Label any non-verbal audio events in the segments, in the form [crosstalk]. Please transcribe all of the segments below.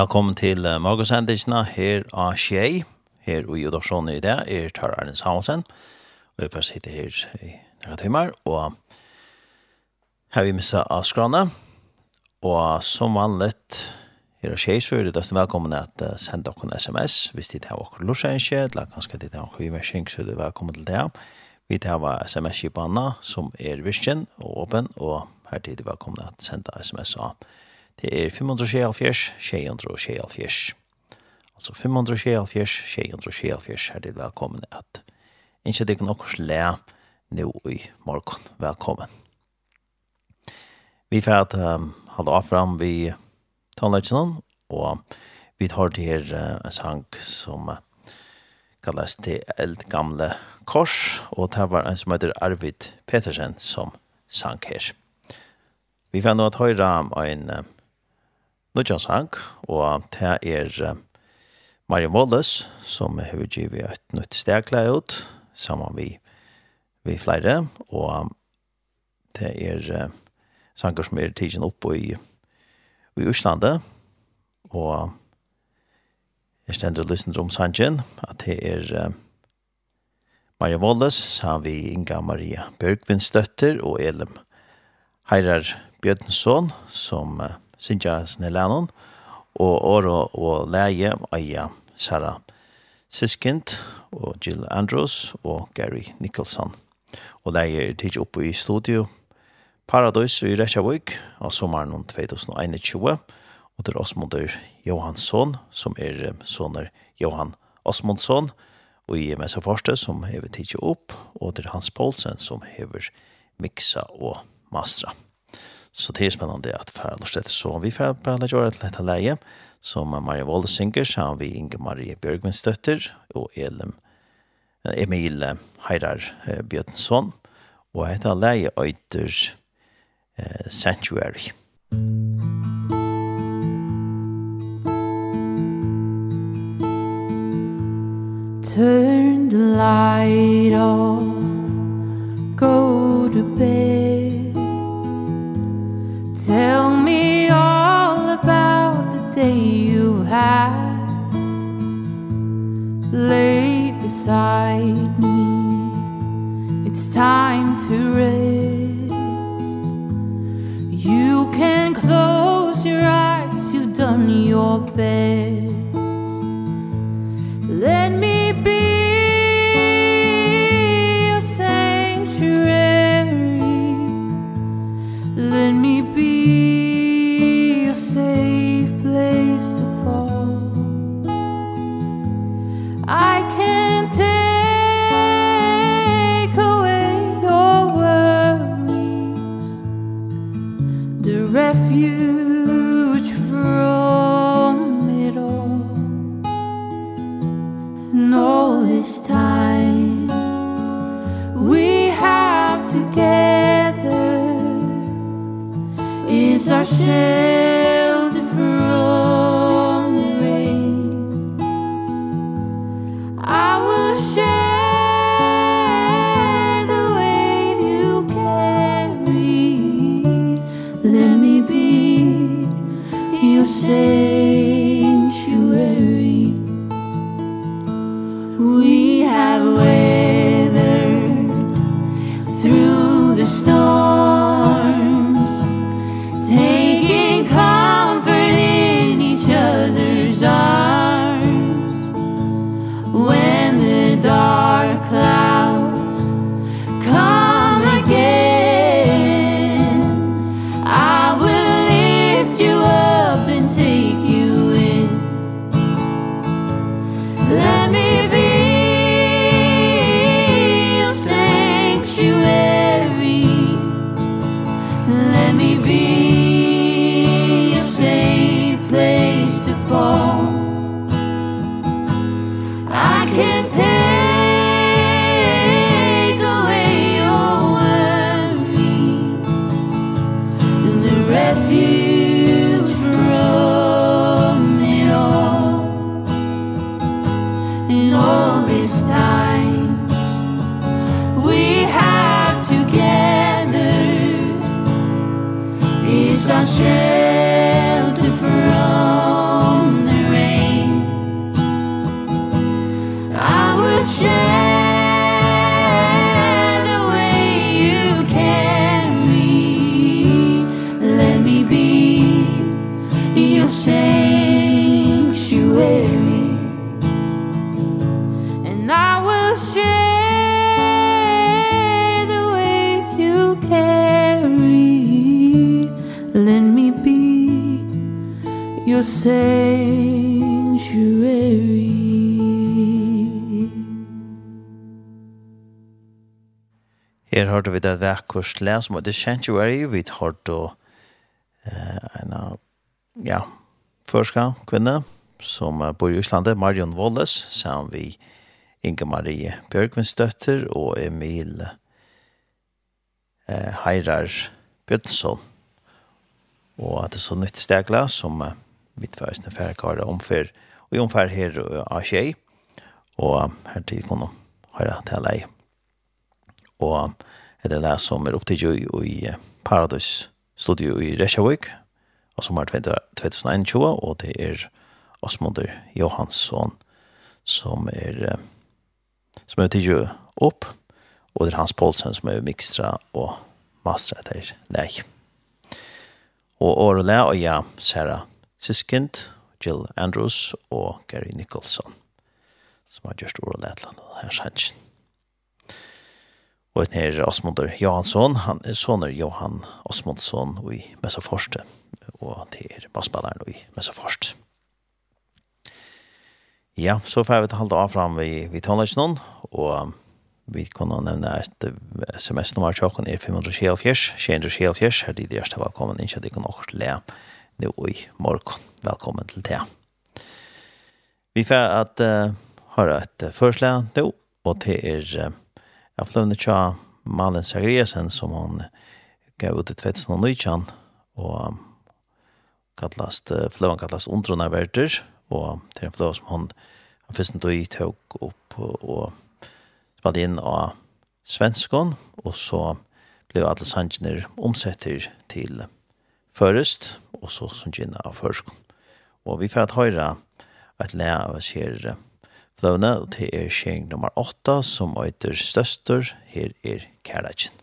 Velkommen til uh, morgensendelsene her av Skjei. Her i Jodorsson i det er Tar Arne Samuelsen. Og jeg får sitte her i nærmere timer. Og her vi mistet av skrana. Og som vanligt her av Skjei, så er det døsten velkommen at uh, sende dere en sms. Hvis de har dere lorsenskje, eller kanskje de har dere imersing, så er det velkommen til det. Vi tar sms-kipene som er virkjen og åpen, og her er er velkommen at sende sms av Det er 576, 676. Altså 576, 676 er det velkommen at ikke det kan okkur slæ nå i morgen. Velkommen. Vi får at um, halda av fram vi tannleggen og vi tar til her uh, en sang som uh, kallas til eldgamle kors, og det var en som heter Arvid Petersen som sang her. Vi får nå at høyre en uh, nødja sang, og det er Maria Wallace, som har givet et nytt stegklæg ut, sammen vi, vi flere, og det er sanger som er tidsen oppe i, i Øslandet, og jeg stender og lysner om sangen, at det er Maria Måles, sa vi Inga Maria Bjørkvins døtter og Elim Heirar Bjørnsson, som uh, synja sine lennon, og Oro og Leie eia Sara Siskind og Jill Andrews og Gary Nicholson. Og Leie er tidsi oppe i studio Paradise i Reykjavik av sommeren 2021, og det er Osmundur Johansson, som er soner Johan Osmundsson, og i Mesa Forste som hever tidsi opp, og det er Hans Poulsen som hever miksa og mastra. Så det är spännande att färra Norstedt så vi färra på andra göra ett lätt läge som Maria Wolde synger, så har vi Inge Marie Björgmans dötter och Elm Emil Heirar Björnsson och heter leie øyter eh, Sanctuary. Turn the light off Go to bed. Tell me all about the day you had. Lay beside me. It's time to rest. You can close your eyes. You've done your best. hørte vi det vekkurs læs som det Sanctuary. Vi hørte eh, vidt hørt ja, forska kvinne som bor i Øslandet, Marion Wallace sammen vi Inge Marie Bjørkvinsdøtter og Emil eh, Heirar Bjørnsson. Og at det er så nytt stegla som eh, vittførsene færkare omfør, og i omfør her av tjei, og her til kunne høre til deg. Og Det er det som er opptid i Paradis studio i Reykjavik, og som er 2021, og det er Asmundur Johansson som er som er tidlig opp, og det er Hans Poulsen som er mikstra og mastra etter leik. Og Åre Le og ja, Sarah Siskind, Jill Andrews og Gary Nicholson, som har gjort Åre Le til denne her sannsyn. Og den her Asmundur Johansson, han er soner Johan Asmundsson i Messaforste, og det er bassballeren i Messaforste. Ja, så får vi ta halda av fram vi, vi tonlags noen, og vi kan nevne et sms-nummer til åkken er 524, 624, her er det velkommen, ikke at de kan også le nå i morgen. Velkommen til det. Vi får at uh, høre et uh, førslag nå, og til er... Uh, Jag flövde tja Malin Sagresen som hon gav ut i 2019 och kallast, flövan kallast Undrona Verter och det en flöva som hon har finns en i tog upp och spalt in av svenskon och så blev alla sannsjoner omsätter till förrest och så som gynna av förskon. Och vi får att höra ett lä av oss här bløvne, og det er skjeng nummer 8, som øyder støster, her er kærleggen.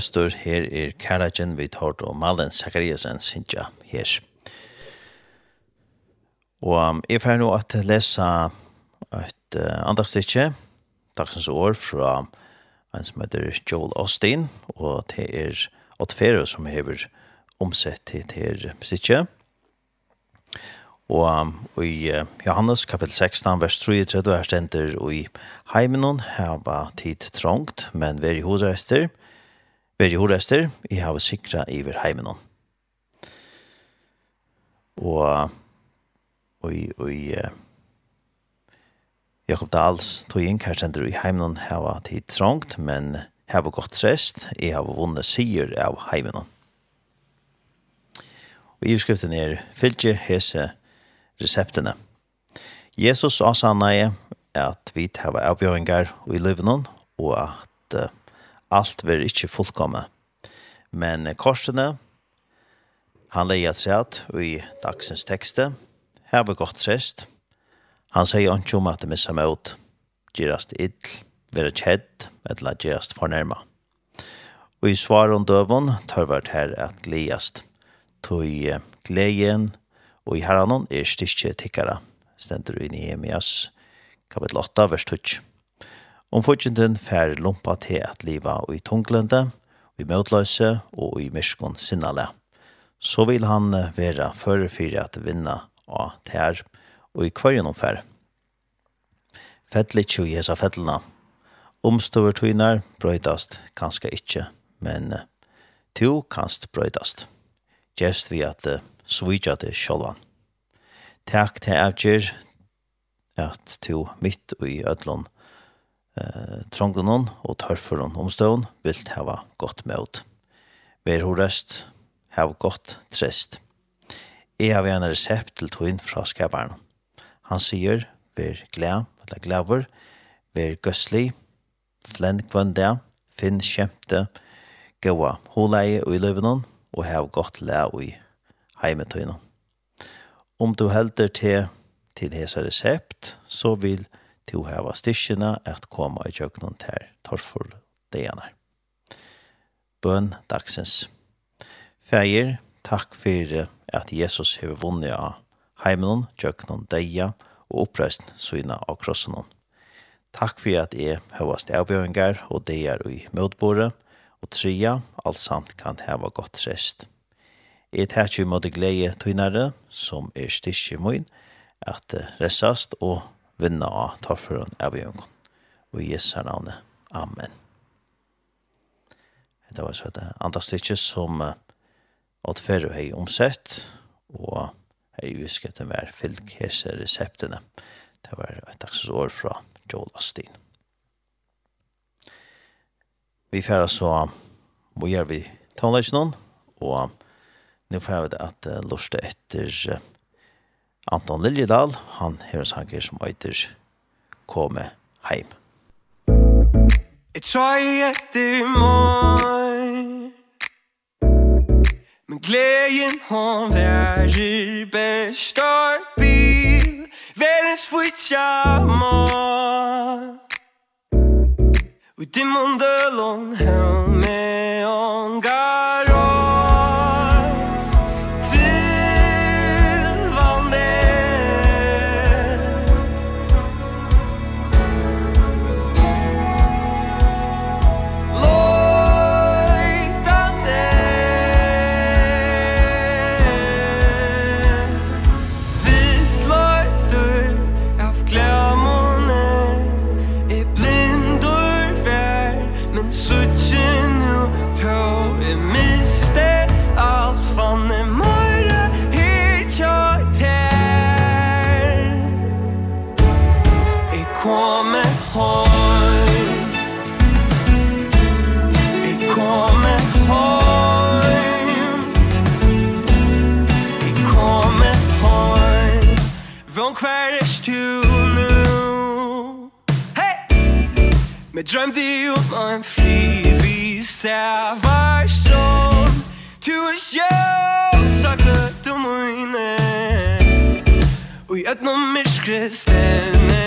høster her er Karajan vi tårt og Malen Zakariasen Sintja her. Og um, jeg får nå at lese et uh, andagstikje, dagsens år, fra en som heter Joel Austin, og det er Otfero som hever omsett til det stikje. Og, um, og i uh, Johannes kapitel 16, vers 33, her stender, og i heimenon hava tid trångt, men veri hodreister, Veri horester, i hava sikra iver heimenon. Og, og, og, Jakob Dahls tog inn kærstender i heimenon hava tid trångt, men hava gott godt rest. i hava vunnet sier av heimenon. Og i skriften er fylgje hese reseptene. Jesus sa sannet at vi tar avgjøringar i livet og at uh, alt vil ikke fullkomme. Men korsene, han leier seg at i dagsens tekste, her var godt sest, han sier ikke om at det misser meg ut, Gjerast ill, være kjedd, eller gjerast fornærma. Og i svar om døven tar vært her at leiast, tog gleden, og i herranon er styrkje tikkara, stendur i Nehemias, kapitel 8, vers 2. Om fortjenten fær lumpa til at liva i tunglende, i møtløse og i myskon sinnale. Så vil han være føre at vinna av tær og i kvarjen om fær. Fettelig tjo jesa fettelna. Omstover Omstøver tøyner brøydast kanskje ikkje, men to kanst brøydast. Gjest vi at svitja det sjolvan. Takk til avgjer at to mitt og i ødlån eh, trångden og tørfer hon omstånd vil hava godt med. Ver ho røst, hava godt trest. Jeg har en resept til tog fra skaparen. Han sier, ver glad, eller glaver, ver gøslig, flenn kvønda, finn kjemte, gåa holeie og i løvenon, og hev godt læ og i heimetøynon. Om du helder til, til hesa recept, så vil du til å hava styrkjene at koma i kjøkkenen til torfor degene. Bøn dagsens. Feir, takk for at Jesus har vunnet av heimelen, kjøkkenen, deia og oppreist syna av krossen. Takk for at jeg har vært avbjøringer og deier i møtbordet, og tria, alt samt kan hava godt rest. Jeg tar ikke imot glede tøynere, som er styrke min, at det og vinna av torføren av jungen. Og i Jesu navnet. Amen. Det var så et andre stikje som Odd Ferro har omsett, og hei husket den var fylg hese reseptene. Det var et dagsår fra Joel Astin. Vi færre så, må gjør vi tonleisjonen, og nå får vi det at lortet etter Anton Liljedal, han hever sanger som eitir Kome heim. Jeg tøy etter meg Men gleden hon værer består bil Verdens fwytja mat Ut i mundelon helme on gal Från er till nu Hey! Men drömde om en frivisa Var som du och jag Saknade mina Och et öppnade mig skrästene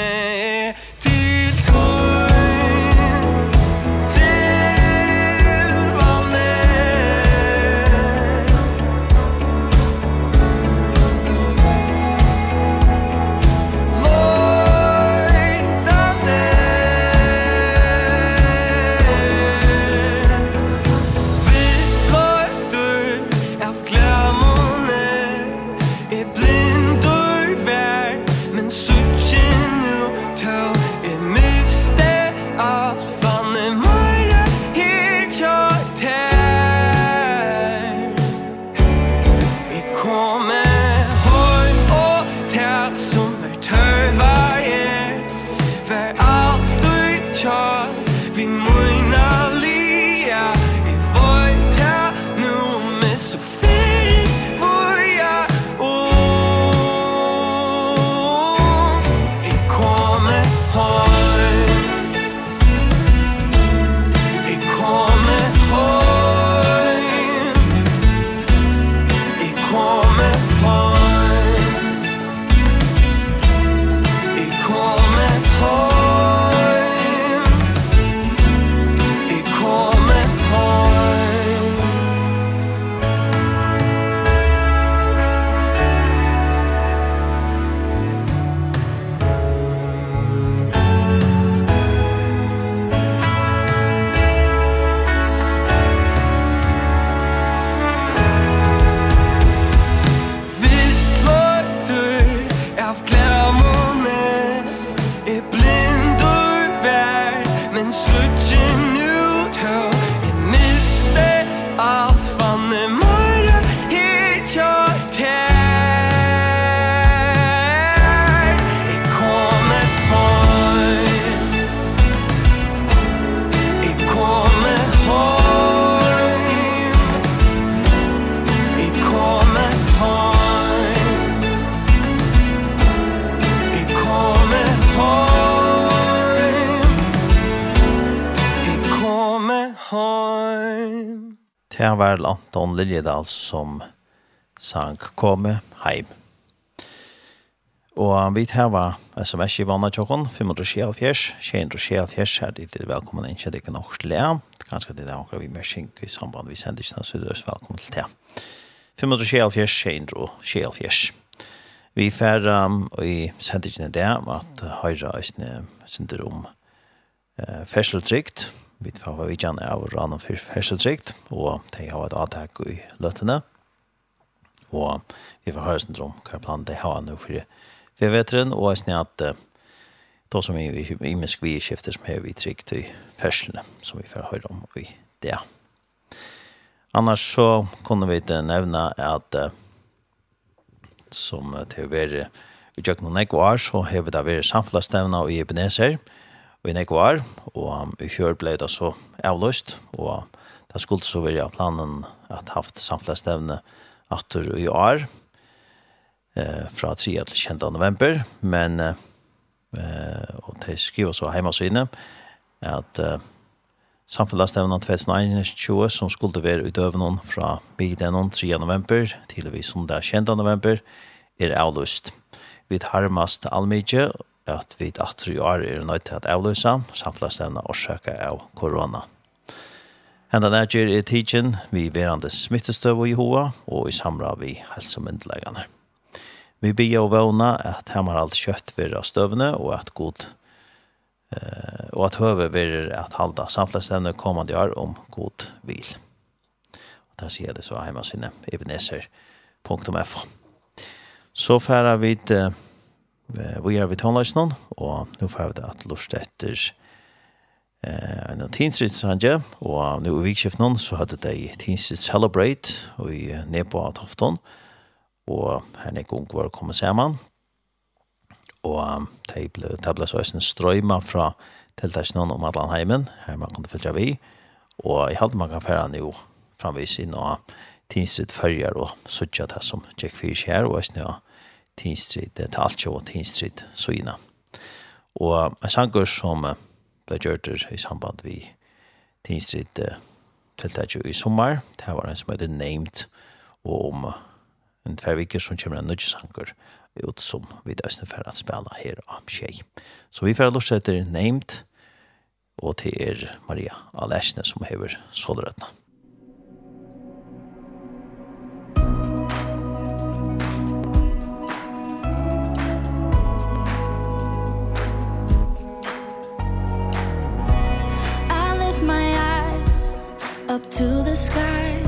Anton Liljedal som sang «Komme heim». Og vi tar hva sms i vannet tjokken, 574, 274, her dit er velkommen inn, kjedd ikke nok til det. Ganske det er akkurat vi med skink i samband vi sender ikke, så det er velkommen til det. 574, 274. Vi fer um, i sender ikke det at høyre øsne synder om eh, ferseltrykt, Vi får vi kjenne av Ranum for Hersetrikt, og de har et avtak i løttene. Og vi får høre sin om hva planen de har nå for vi veteren, og jeg snitt at då som vi i misk vi skifter som har vi trygt i ferslene, som vi får høre om i det. Annars så kunne vi ikke nevne at som til å være i Jøkken og Nekvar, så har vi da vært samfunnsstevna i Ebenezer, og i nekvar, og i fjør ble det så avløst, og det skulle så være planen at haft samflest evne atter i år, eh, fra 3 til 20. november, men eh, og de skriver så hjemme sine, at eh, samfunnsstevnen 2021 som skulle være utøve noen fra Migdenon 3. november til vi som det er 20. november, er avløst. Vi tar mest allmykje, at vi at i år er nødt til at avløse samtlæstevne årsaker av korona. Henda nærgjør er tidsen vi verande smittestøv i hoa og i samra vi helsemyndelagene. Vi bygger og vågna at hemmar alt kjøtt virra støvne og at god eh, og at høve virra at halda samfunnsstevne kommande år om god vil. Og der sier det så hjemme sinne ebenezer.fo Så færa vi til vi er ved tonelagsnån, og nå får vi det at lort etter eh, en tinsrittshandje, og nå i vikskiften så hadde de tinsrits Celebrate og i Nebo av Tofton, og her er ung var komme sammen, og de ble, de ble så en strøyma fra tiltaksnån om Atlanheimen, her man kunne følge vi, og i halde man kan fære nå framvis inn og tinsritt følger og suttja det som Jack Fish her, og jeg snøy Tinstrid, er alt jo Tinstrid, Suina. Og en sanger som ble gjørt i samband vi Tinstrid tiltak jo i sommar, det var en som heter Named, og om en tverviker som kommer en nødjesanker ut som vi døsne for å spela her av tjej. Så vi får lust etter Named, og til er Maria Alesne som hever sådrøtna. Musikk to the sky.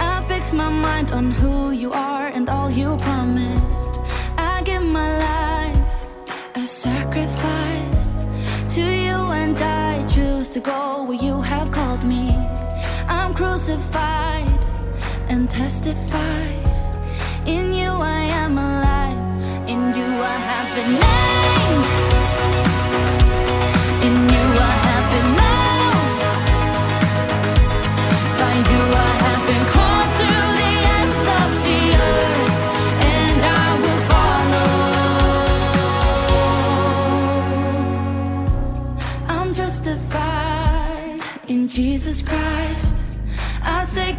I fix my mind on who you are and all you promised. I give my life a sacrifice. To you and I choose to go where you have called me. I'm crucified and testify in you I am alive. In you I have been named.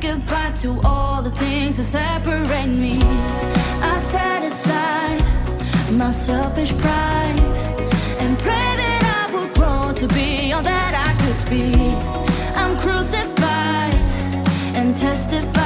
goodbye to all the things that separate me. I set aside my selfish pride and pray that I will grow to be all that I could be. I'm crucified and testify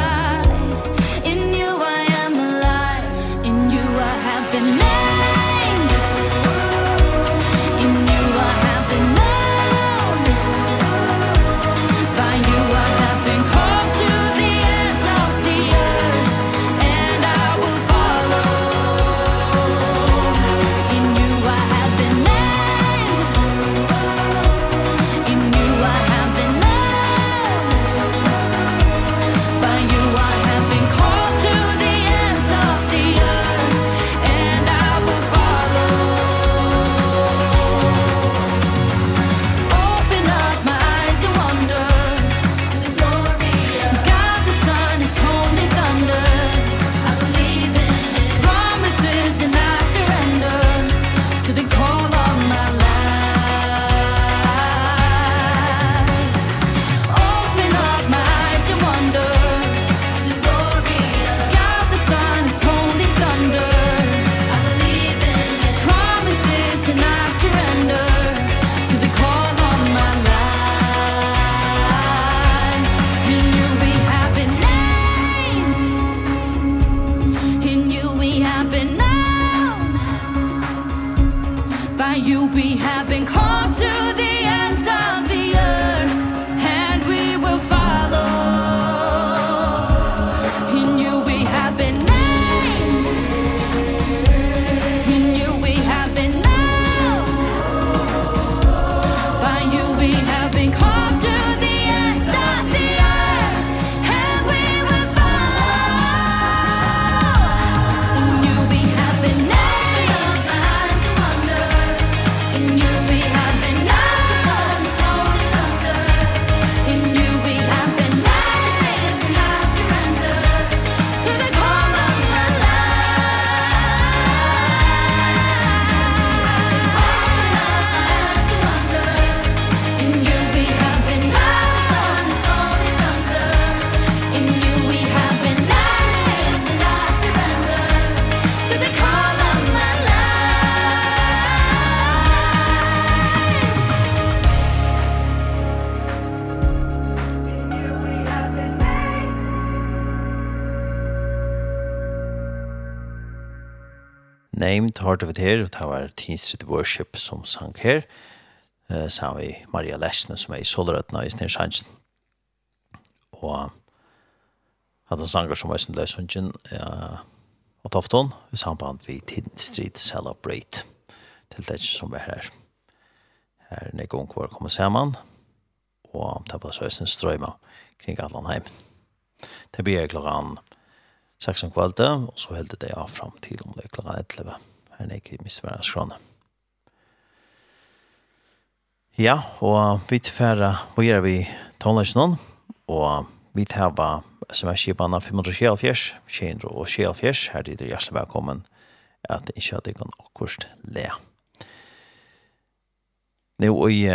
Named hørte vi til, og det var Teen Street Worship som sang her, eh, sammen med Maria Lesne som er i Solrøttene i Snersansen. Og at han sanger som var som ble sunnkjen, ja, og Tofton, i samband vi Teen Street Celebrate, til det som var her. Her er Nekon Kvar kommer sammen, og det var så en strøyma kring Atlanheim. Det blir klokkan sex om kvalitet, og så heldet det av fram til om det er klokka 11. Her er ikke misvære skrone. Ja, og vi tilfære, hva gjør vi tonelsen og vi tar sms-kipene 574, 274, her er det hjertelig velkommen at det ikke er det kan akkurat le. Nå, og i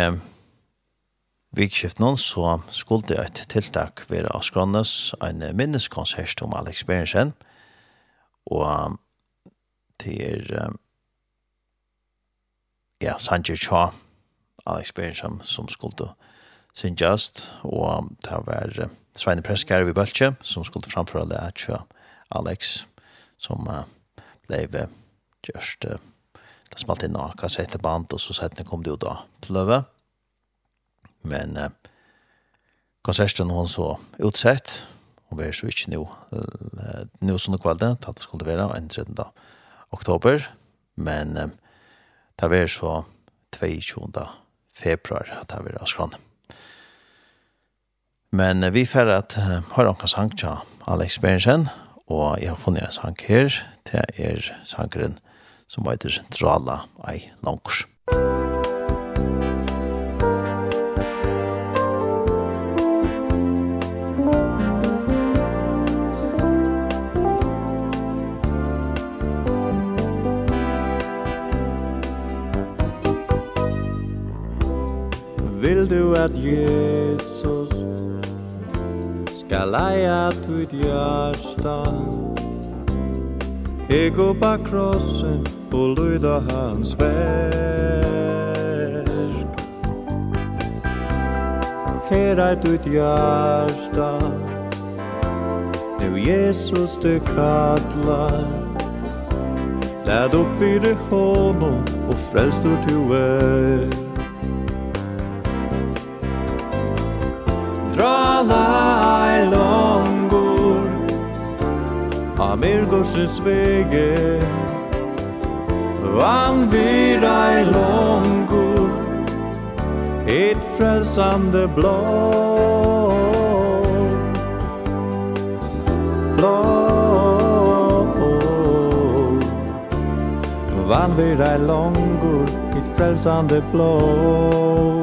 Vikskiften så skulle et tiltak være Askranes, en minneskonsert om Alex Berensen, og det er ja, Sanjir Cha, Alex Berensen, som skulle syngjast, og det var Sveine Preskar ved Bøltje, som skulle framføre det at Alex, som uh, ble gjørst, uh, det smalt inn av kassetteband, og så settene kom det jo da til løve. Men eh, konserten hon så utsett, hon var så ikke nå, nå sånne kvalde, tatt det skulle være, enn 13. oktober, men eh, det var så 22. februar, at det var skrann. Men eh, vi fer at eh, har noen sang til Alex Berensen, og jeg har funnet en sang her, det er sangeren som heter Drala ei langkurs. Vill du at Jesus Skal leia ditt hjärsta Ego på krossen Og lyda hans verk. Her er ditt hjärsta Nu Jesus du kallar. Lad upp vid honom och frälst du till er lai långur Amir gosses vege Van vid ai långur Et frälsande blå Blå Van vid ai långur Et frälsande blå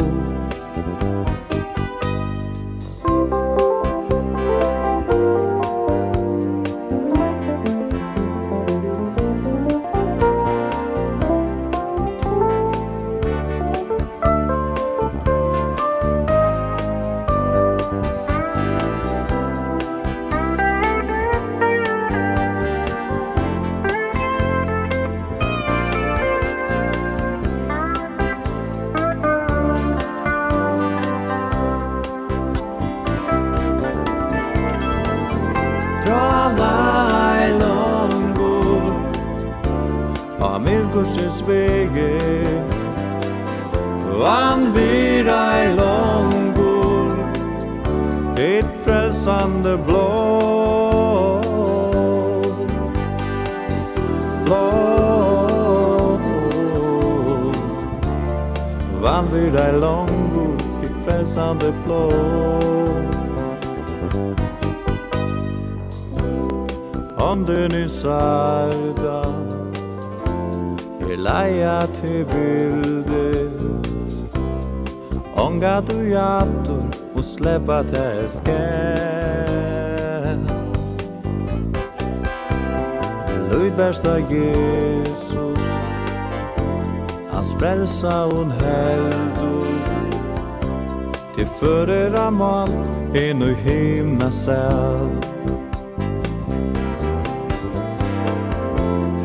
för era mal en nu himna säll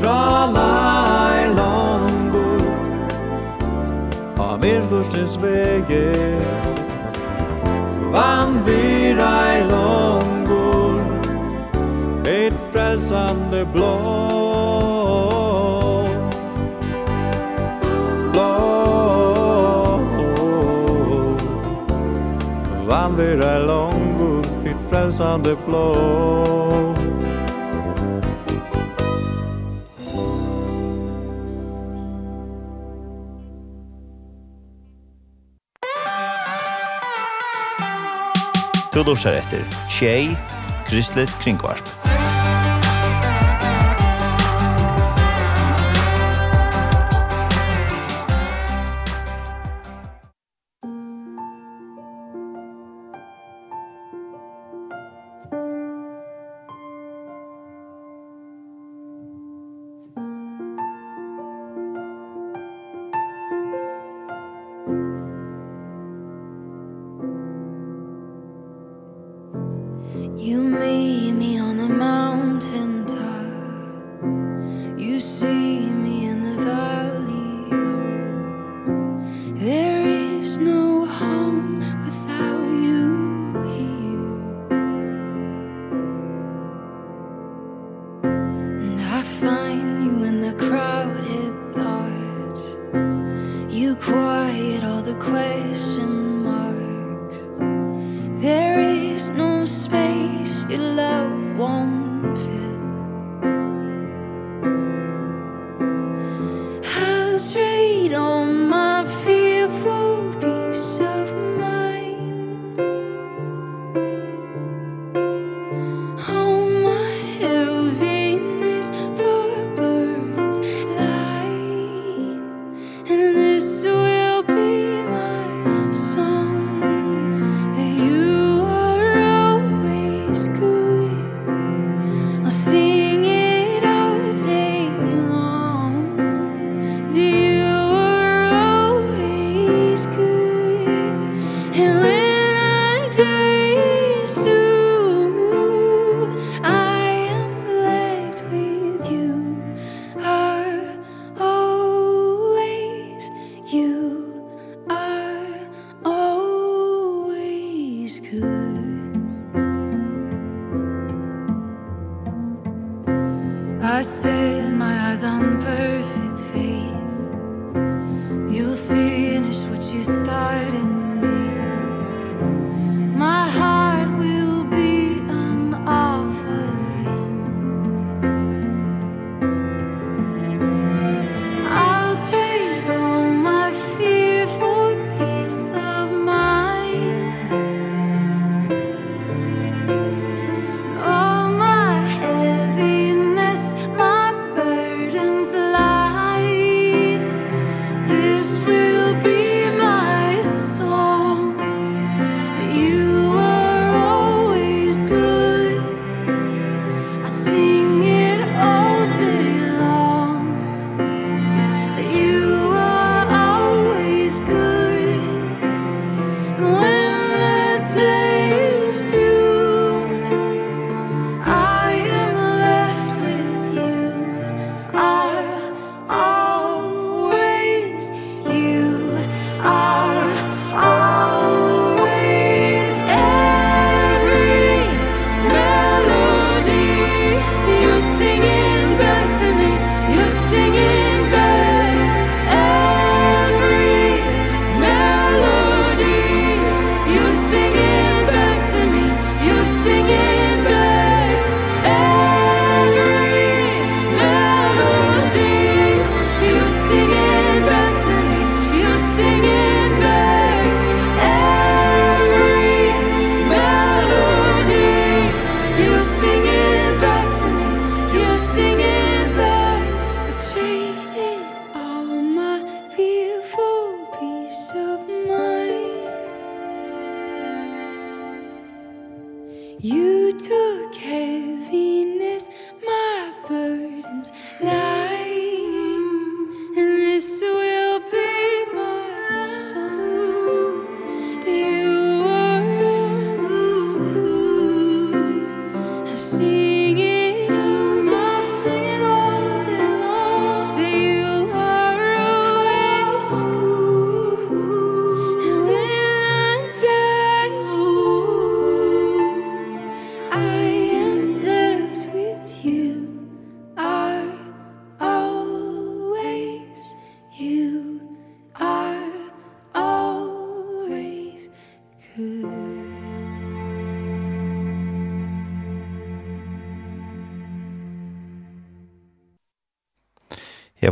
Tralai langur Av er gustens vege Vann virai langur Ett frälsande blå kan vera långur ditt frelsande blå Du lursar etter Tjei, Kristelig Kringvarp.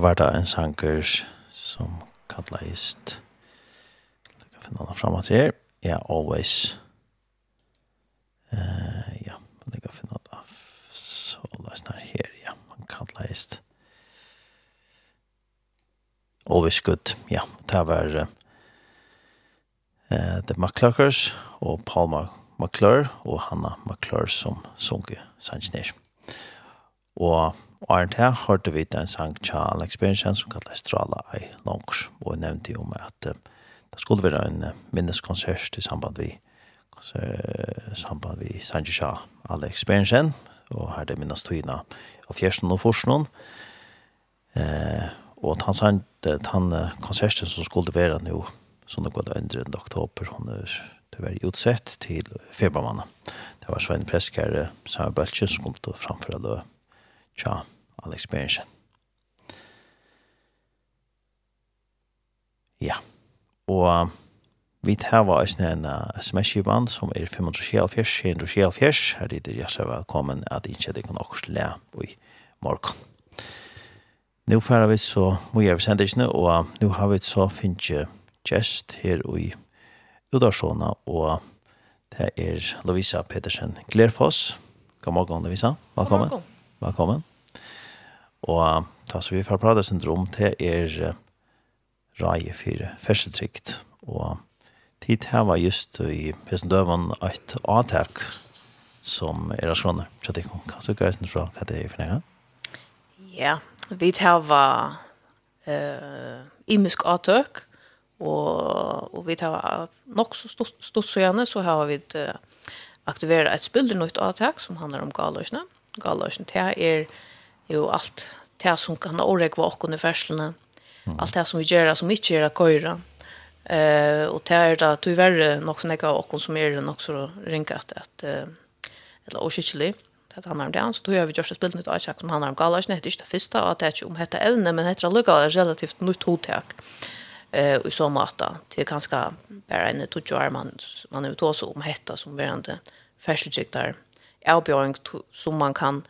var det en sanger som kallast Jeg kan finne den frem til her. Ja, yeah, always. Uh, ja, men jeg kan finne den så løs den her. Ja, man kallast always good. Ja, det var uh, The McClarkers og Paul McClure og Hanna McClure som sunker sannsner Og Og her hørte vi en sang tja Alex Bjørnsen som kallet Strala i Longs. og jeg nevnte jo med at det skulle være en minneskonsert i samband vi samband vi Sanji Shah Alex Bjørnsen. og her det minnes tøyene av fjersen og Forsen. Eh, og han sang han konserten som skulle være nå, som det går under en oktober, hun er det var utsett til februarmannen. Det var Svein Preskar, Samer Bøltje, som kom til å framføre det tja, Alex Berensen. Ja, og vi tar var eisen en sms-band som er 574-574, her er det jeg ser velkommen at ikke det kan også le i morgen. Nå får vi så mye av sendelsene, og nå har vi så finnet gjest her i Udarsona, og det er Lovisa Petersen Glerfoss. God morgen, Lovisa. Velkommen. God morgen. Velkommen. Og da så vi får prate syndrom det er rai for fersetrikt. Og tid her var just i Pessendøven et avtak som er skjønne. Så det kan du gjøre sin fra hva det er for noe? Ja, vi tar var uh, imisk avtak og, og vi tar nok så stort, stort så gjerne så har vi uh, aktiveret et spildernytt avtak som handler om galøsene. Galøsene til er uh, jo allt det som kan åregva okkon i ferslene, Mm. Allt det som vi gör som inte gör att köra. Eh och det er det tyvärr nog såna av okkon som är det också rinkat att uh, eller oskickligt det handlar om det. Så då har vi just ett bild nytt avtjack som handlar om galas. Det är inte det första och det är inte om detta ävne, men det är lukka relativt nytt hotjack. Eh i så mata till är ganska bara en to jar man man är så om hetta som verande färsligtjäktar avbjöring som man kan eh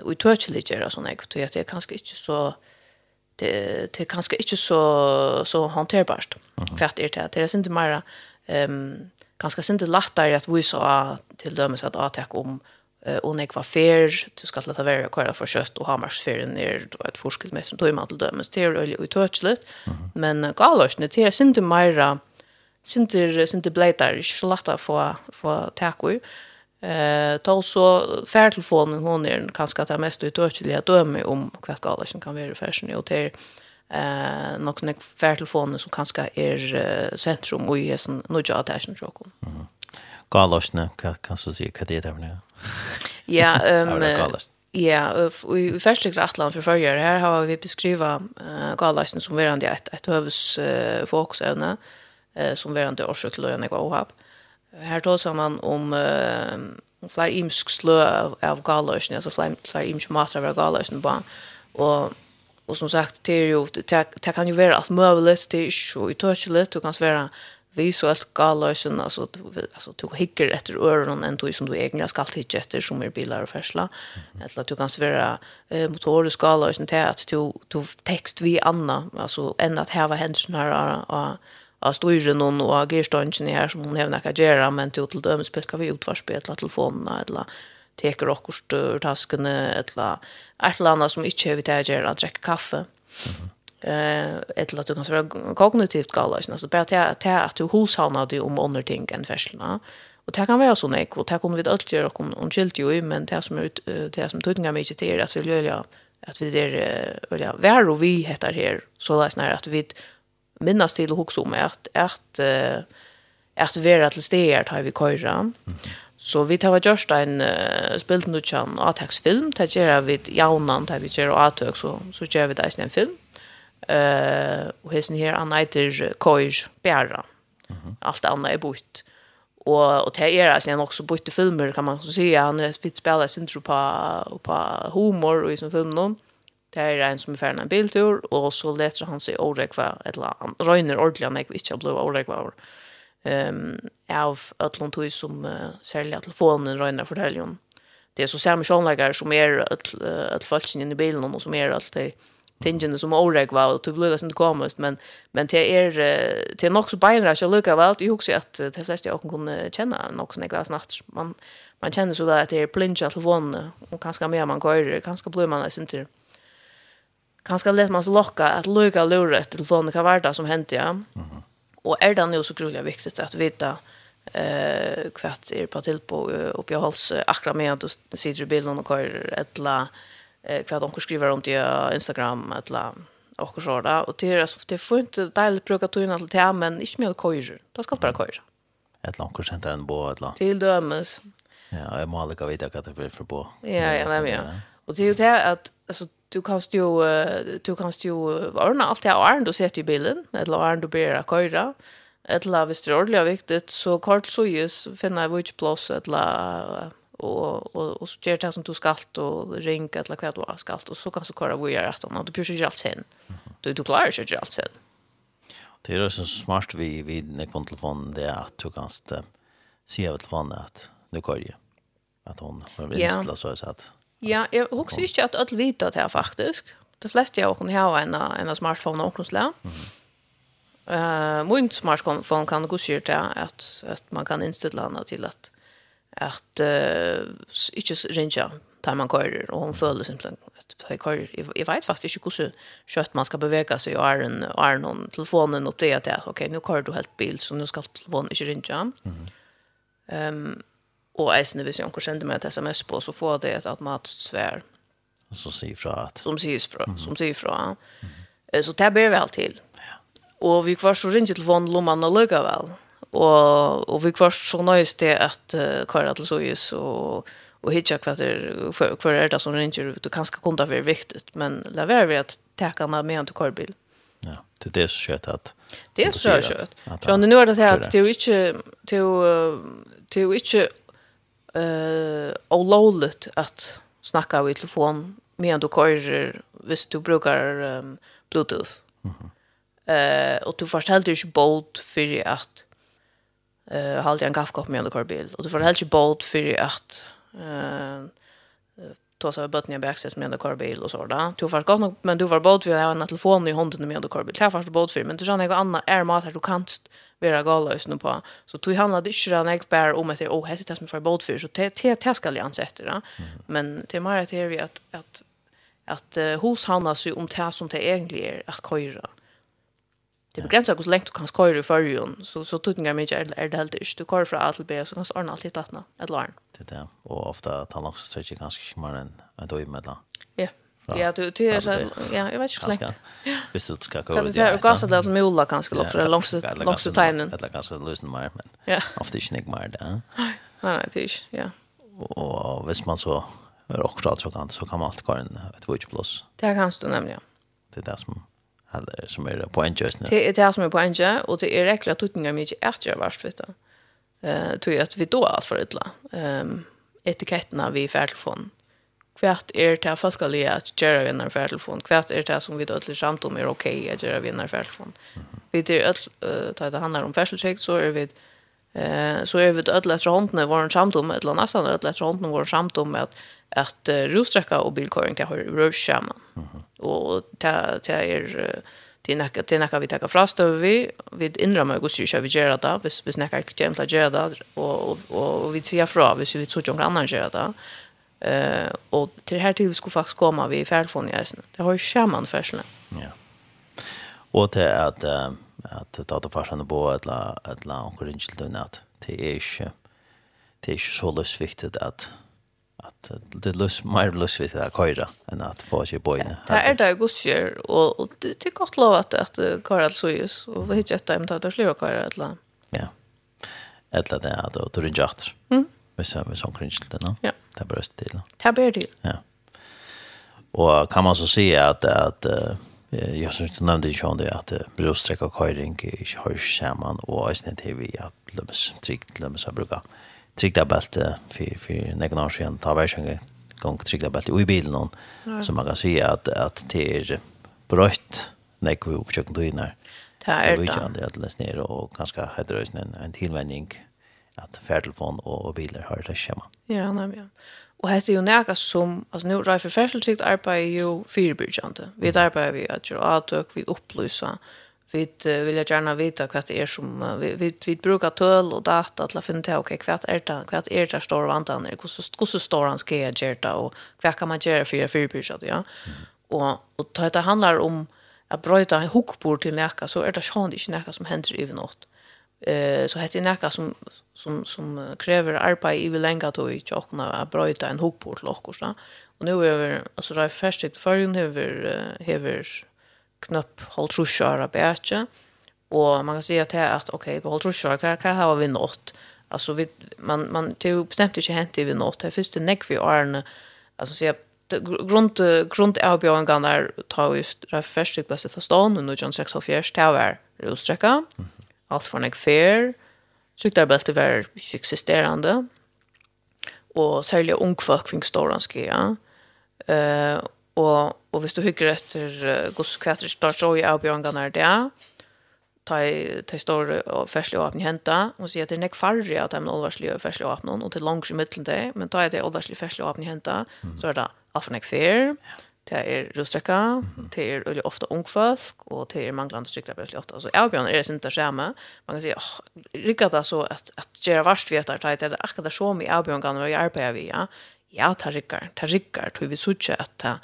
og i tøkelig gjør sånn jeg, for det er kanskje ikke så det, det er kanskje ikke så, så håndterbart, uh -huh. for at det er det. är inte mer, um, kanskje sinte lettere at vi så til dømes at attack om Och när nekva fair, du vara leta være kvar for kjøtt fair ner då ett forskel mest som tog man till dömes det er øyelig utøtselig, men uh, det är inte mer, sinte, sinte bleitar, ikke så lett å få, få tak i, Eh, då så färtelefonen hon är kanske att det mest utökliga döme om kvart gala som kan vara fashion och till eh någon en färtelefonen som kanske är centrum och är sån nu jag tar sen jag kom. Galosne, kan kan så se vad det är nu. [laughs] Ja, [laughs] ehm Ja, och i första grattland för förra här har vi beskriva eh galasen som verande ett ett hövs fokusämne eh som verande orsak till en ohapp. Eh Her tar man om uh, flere imsk slø av, av galøsene, altså flere, flere imsk mater av galøsene på. Og, og som sagt, det, er jo, det, det kan jo være alt mulig, det er ikke så utøkelig, det kan være visuelt galøsen, altså, alltså du hickar efter öronen enn du som du egentlig skal hitta efter som är bilar og fersla. Eller at du kan være eh, motorisk galøsen till att du, du tekst vi anna, altså än att heva hendelsen her och og av styren og av gerstønsen her som hun hevna kan gjøre, men til til dømes pilka vi utvarspetla telefonene, eller teker okkurst ur taskene, eller et eller annet som ikke har vi til å gjøre, å drekke kaffe. Mm eh eller att du kan vara kognitivt galla alltså bara till att att du hushavnar dig om andra ting än färslarna och det kan vara sån ek och det kommer vi allt göra om om skilt ju men det som är det som tutningar mycket till det att vi gör att vi det vill jag vara och vi heter här så läs när att vi minnas til å huske om at, at, at vera til stedet har vi køyra. Så vi tar gjørst en uh, spilt nu kjan avtaksfilm, det gjør vi jaunan, det vi gjør avtøk, så, så gjør vi det en film. Uh, og hessen her, han heter Køyr Bæra. Mm -hmm. Alt annet er bort. Og, og det er altså også bort filmer, kan man så si. Han er fitt spiller sin tro på, på humor og i sin film noen. Det er en som er ferdig en biltur, og så leter han seg årekva, eller han røyner ordentlig han ikke ikke ble årekva år. Um, av ætlån Tøy som uh, særlig at telefonen røyner for det Det er så samme sjånleggere som er alle falsen inne i bilen, og som er det tingene som årekva, og det blir nesten komisk, men, men det er, det er nok så beinere, så lukker jeg vel, jeg husker at de fleste av dere kunne kjenne nok som jeg var snart. Man, man kjenner så vel at det er plinja telefonen, og kanskje mer man kører, kanskje blir man nesten til ganska lätt man så locka att lucka lura telefonen kan vara som hänt ja. Mhm. Och är det nu så grundligt viktigt att veta eh kvart är på till på upp i hals akra med att sitter bilden och kör ettla eh kvart hon skriver om till Instagram ettla och så där och det är så det får inte del bruka tog in allt men inte mer kör. Då ska bara köra. Ett långt center en bo ett Till dömes. Ja, jag måste lika veta vad det är för på. Ja, ja, nej men ja. Och det är ju det att alltså du kan ju du kan ju ordna allt det här du sätter i bilen eller och du ber köra eller hvis det er ordentlig viktigt så kort så just finna vilket plats eller och och och så ger det som du skal och ring, eller hva du har skal och så kan så köra vidare att om du pyrsar ju allt sen du du klarar ju allt sen Det är så smart vi vid när telefonen det är att du kan se av telefonen att nu kör ju att hon har blivit så att Ja, jeg husker ikke at alle vet det jeg faktisk. De fleste av dere har en, en smartphone og noen Mm. Uh, min smartphone kan gå sier til at, at man kan innstille henne til at, at uh, ikke ringer tar man kører, og hun føler simpelthen at jeg kører. Jeg, jeg vet faktisk ikke hvordan kjøtt man skal bevege seg, og er, en, er noen telefonen opp det at ok, nå kører du helt bil, så nå skal telefonen ikke ringe. Mm. Um, Och eisen hvis jeg sender meg et sms på så får det et automatisk svær. Som säger fra att... Som sier fra, Mm. Som sier fra. Mm. Så det ber vi allt til. Ja. Och vi kvar så ringer till vann lomman og lugga väl. og och vi kvar så nøys det at uh, köra till Sojus og, och hitcha kvar det hva er det som ringer du och kanske kunde vara viktigt men la være vi att täcka med en til korbil. Ja, det är så kött att Det är så kött. Ja, nu er det här att det är inte till till inte eh och att snacka i telefon medan du kör hvis du brukar um, bluetooth. Mhm. Mm eh och du först helt inte bolt för att eh uh, hålla en kaffekopp med under bil och du får helt inte bolt för att eh ta sig bort ner backsätet med under bil och så där. Du får gott nog men du får bolt för att ha en telefon i handen med under bil. Det är först bolt för men du sa något annat är mat här du kanst vera nu på. Så tog handlade inte det när jag bär om att det oh, heter det som för båt för så det det ska jag ansätta det. Men det är mer att det är att att att hos handlar sig om det som det egentligen är att köra. Det begränsar hur länge du kan köra i förrjun. Så, så tutningar mig är, är det helt inte. Du kör från A till B så kan du ordna allt i tattna. Ett larn. Det är det. Och ofta tar långsamt sträcker ganska kymare än en i mellan då. Ja, du du är så ja, jag vet inte slängt. Visst du ska gå. Kan det gå så där mulla kanske lopp så långt långt tiden. Eller ganska lösen mer men. Ofta inte nick mer där. Nej, nej, det är ja. Och visst man så rockstad så kan så kan man alltid gå en ett witch plus. Det kan du nämligen. Det är det som eller som är på en just nu. Det är det som är på en och det är räckligt att tutningar mycket är värst vet du. Eh tror jag att vi då allt för illa. Ehm etiketterna vi färdtelefon kvart er det folk alle at gjøre vinner for telefon, kvart er det som vi da alle samt om er ok at gjøre vinner for telefon. Vi er alle, da det handler om færdselskjekt, så er vi eh så er vi alle etter håndene våre samt om, eller nesten alle etter håndene våre samt om at at rostrekka og bilkøring det har rørt sammen. Og det er det nekka det nekka vi tar fra över vi vi innrømmer hvordan vi kjører vi gjør det hvis hvis nekka ikke kommer til å det och och och vi ser fra hvis vi tror ikke om andre gjør det Eh och till det här till skulle faktiskt komma vi i färdfon i isen. Det har ju skämman färslen. Ja. Och det är att att ta ta farsan på ett la ett la och rinchel då att Det är ju det är ju så lös viktigt att att det lust mer lös vid att köra än att få sig bojen. Det är det gosjer och och det tycker gott lov att att köra så just och vi hittar ett dem att ta slå köra ett la. Ja. Ett la det att då rinchel. Mm hvis jeg sånn kring til det. Ja. Det er bare til. Det er bare til. Ja. Og kan man så si at, at uh, jeg synes du nevnte ikke om det at att bröststreck och köring ikke hörs samman och är snett här vi att lömmes tryggt lömmes att bruka tryckta bälte for, for någon år siden, ta hver gang gång tryckta bälte i bilen någon så man kan si at, at det er brøtt, när vi oppkjøkken tog inn her. Det är det att läs ner och ganska hade det en en tillvändning. Mm att färdtelefon och, och bilar hör det schema. Ja, nej ja. Och här är ju näka som alltså nu for Färdtelsikt arbetar jo fyrbyrjande. Vi arbeider vi att göra att vi opplysa, vi vill jag gärna veta hva det är som vi vi, vi brukar töl och data att finne til, ok, hva är det hva är det står vantan hur hur står han ska gjøre göra och hva kan man gjøre för för ja. ja och och det handlar om att bryta en hukkbord til näka så är det sjön det inte näka som händer över något Eh så heter det näka som som som kräver arbete i vill länga då i chockna att bryta en hoppor till och så. Och nu är vi alltså det färskt förrun över över knapp håll så köra bättre. Och man kan säga att att okej på håll så kan kan ha vi nått. Alltså vi man man till bestämt inte hänt i vi nått. Det första näck vi är alltså så grund grund erbjörningar tar det första plats att stå nu och John 6 of Years tower. Det är alt for nek fer. Sykdarbeltet var ikke eksisterende. Og særlig ungfolk fikk stålandskia. Uh, og, og hvis du hygger etter uh, gos kvætter start så i avbjørngene er det, ta ta stor og ferslig åpne henta og sier at det er nek farri at heim olvarslig og ferslig og og til langs i middelen det men ta er det olvarslig ferslig åpne henta så er det alfa nek fyr det er rustrekka, mm -hmm. det er veldig ofte ungfolk, og det er manglande strykler veldig ofte. Altså, avbjørn er det ikke det samme. Man kan si, åh, rykker det så at, at gjøre varst vi etter, det er akkurat det så mye avbjørn kan være arbeide vi, ja. Ja, det rykker, det rykker, tror vi suttet at det,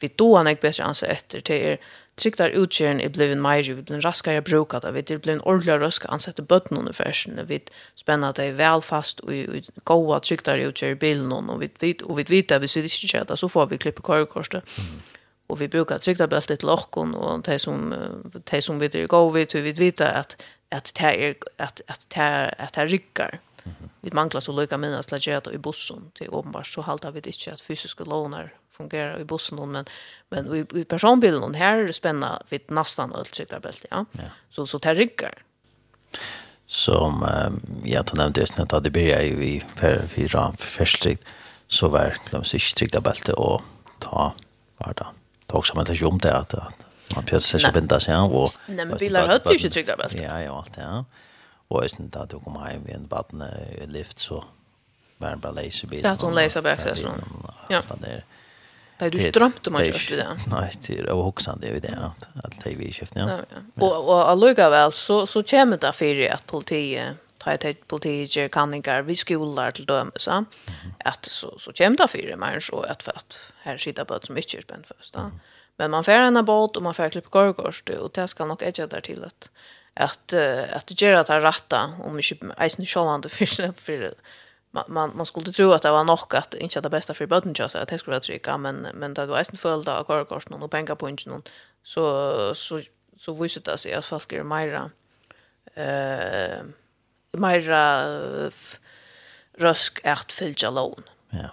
vi då han ikke bedre anser etter, det er, trygtar utgjøren er blevet meir, vi blir raskare det, vi er blevet ordelig raskare ansette bøtten under fersen, vi spenner at det er velfast og goa trygtar utgjør i bilen, og vi vet, og vi vet at hvis vi ikke gjør det, så får vi klippe korrekorset. Og vi brukar tryggta trygtarbeltet til okkon, og de som, de som vi er goa, vi vet at, at det er, at, at, det er at, det er at, Vi manglar så lika mina att lägga i bussen till uppenbart så haltar vi inte att fysiska lånar fungerar i bussen men men i, i personbilen här är det spännande vid nästan allt cyklar ja. ja. Så så tar rycker. Som eh, jag tog nämnt just när det började i fyra förstrikt så var de strikta bälte och ta var det. Ta också man det om det att man plötsligt ska binda sig och Nej men bilar hade ju bälte Ja, ja, allt ja. Og jeg synes at jeg kom hjem i en baden i lift, så var det bare leise bilen. Så at hun leise bak seg sånn. Ja. Det er du drømte om å i det. Nei, det er også i det, at det er vi i kjeften, ja. Og og allikevel, så så kommer det for at politiet ta har tagit politiker kanningar vi skolar till dömes mm -hmm. att så så kämpa för det men så att för att här sitta på som mycket spänd först då. Mm -hmm. Men man får en båt och man får klipp korgorst och det ska nog edge där till att att att det rätta om mycket isen självande för för man man skulle tro att det var nog att inte det bästa för botten just att det skulle trycka men men det var isen fullda av korkors någon och pengar på inte någon så så så visste det sig att folk är mera eh mera rösk att fylja lån. Ja.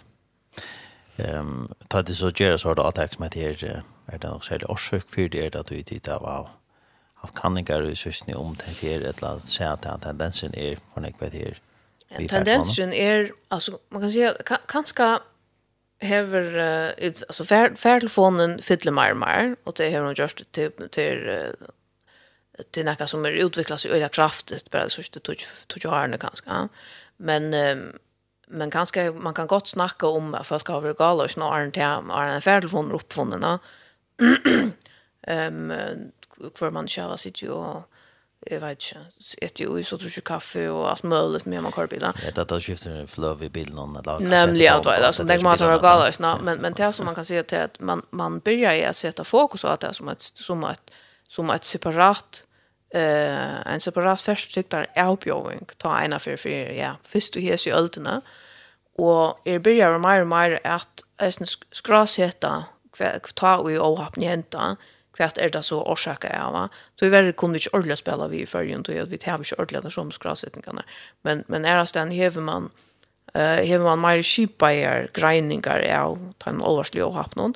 Ehm tar det så gör så att det med det är det nog så det orsak för det att du tittar på av kanningar i sysni om det her, eller at se at tendensen er for det her. Tendensen er, altså, man kan si at kanska hever, uh, altså, færtelefonen fyller mer og mer, og det har hun gjort til, til, uh, til nekka som er utviklet seg øyla kraftigt, bare det sørste tog årene kanskje. Men, um, men kanska, man kan godt snakka om at folk har vært gale og snarere til å ha oppfunnet. um, hver man kjører sitt jo og jag vet inte ett ju så tror jag kaffe och allt möjligt med man korvbilar. Ja, det där skiftar en flow i bilen, och där kanske. Nämligen att vara alltså det man har galas nå men men det som man kan se att att man man börjar ju att sätta fokus på att det som ett som ett som ett separat eh en separat färsktryckare outbjowing ta ena för för ja först du hes ju ölterna och är börjar mer och mer att ens skraseta kvar ta och ohappnjenta. Eh kvart er det så orsaka av. va så vi verre kunne vi ikke ordentlig spela vi i fyrjun, og vi tar ikke ordentlig det som skrassetningene. Men, men er det en hever man, uh, hever man mer kjipeier greininger av den alvarslige åhapnen,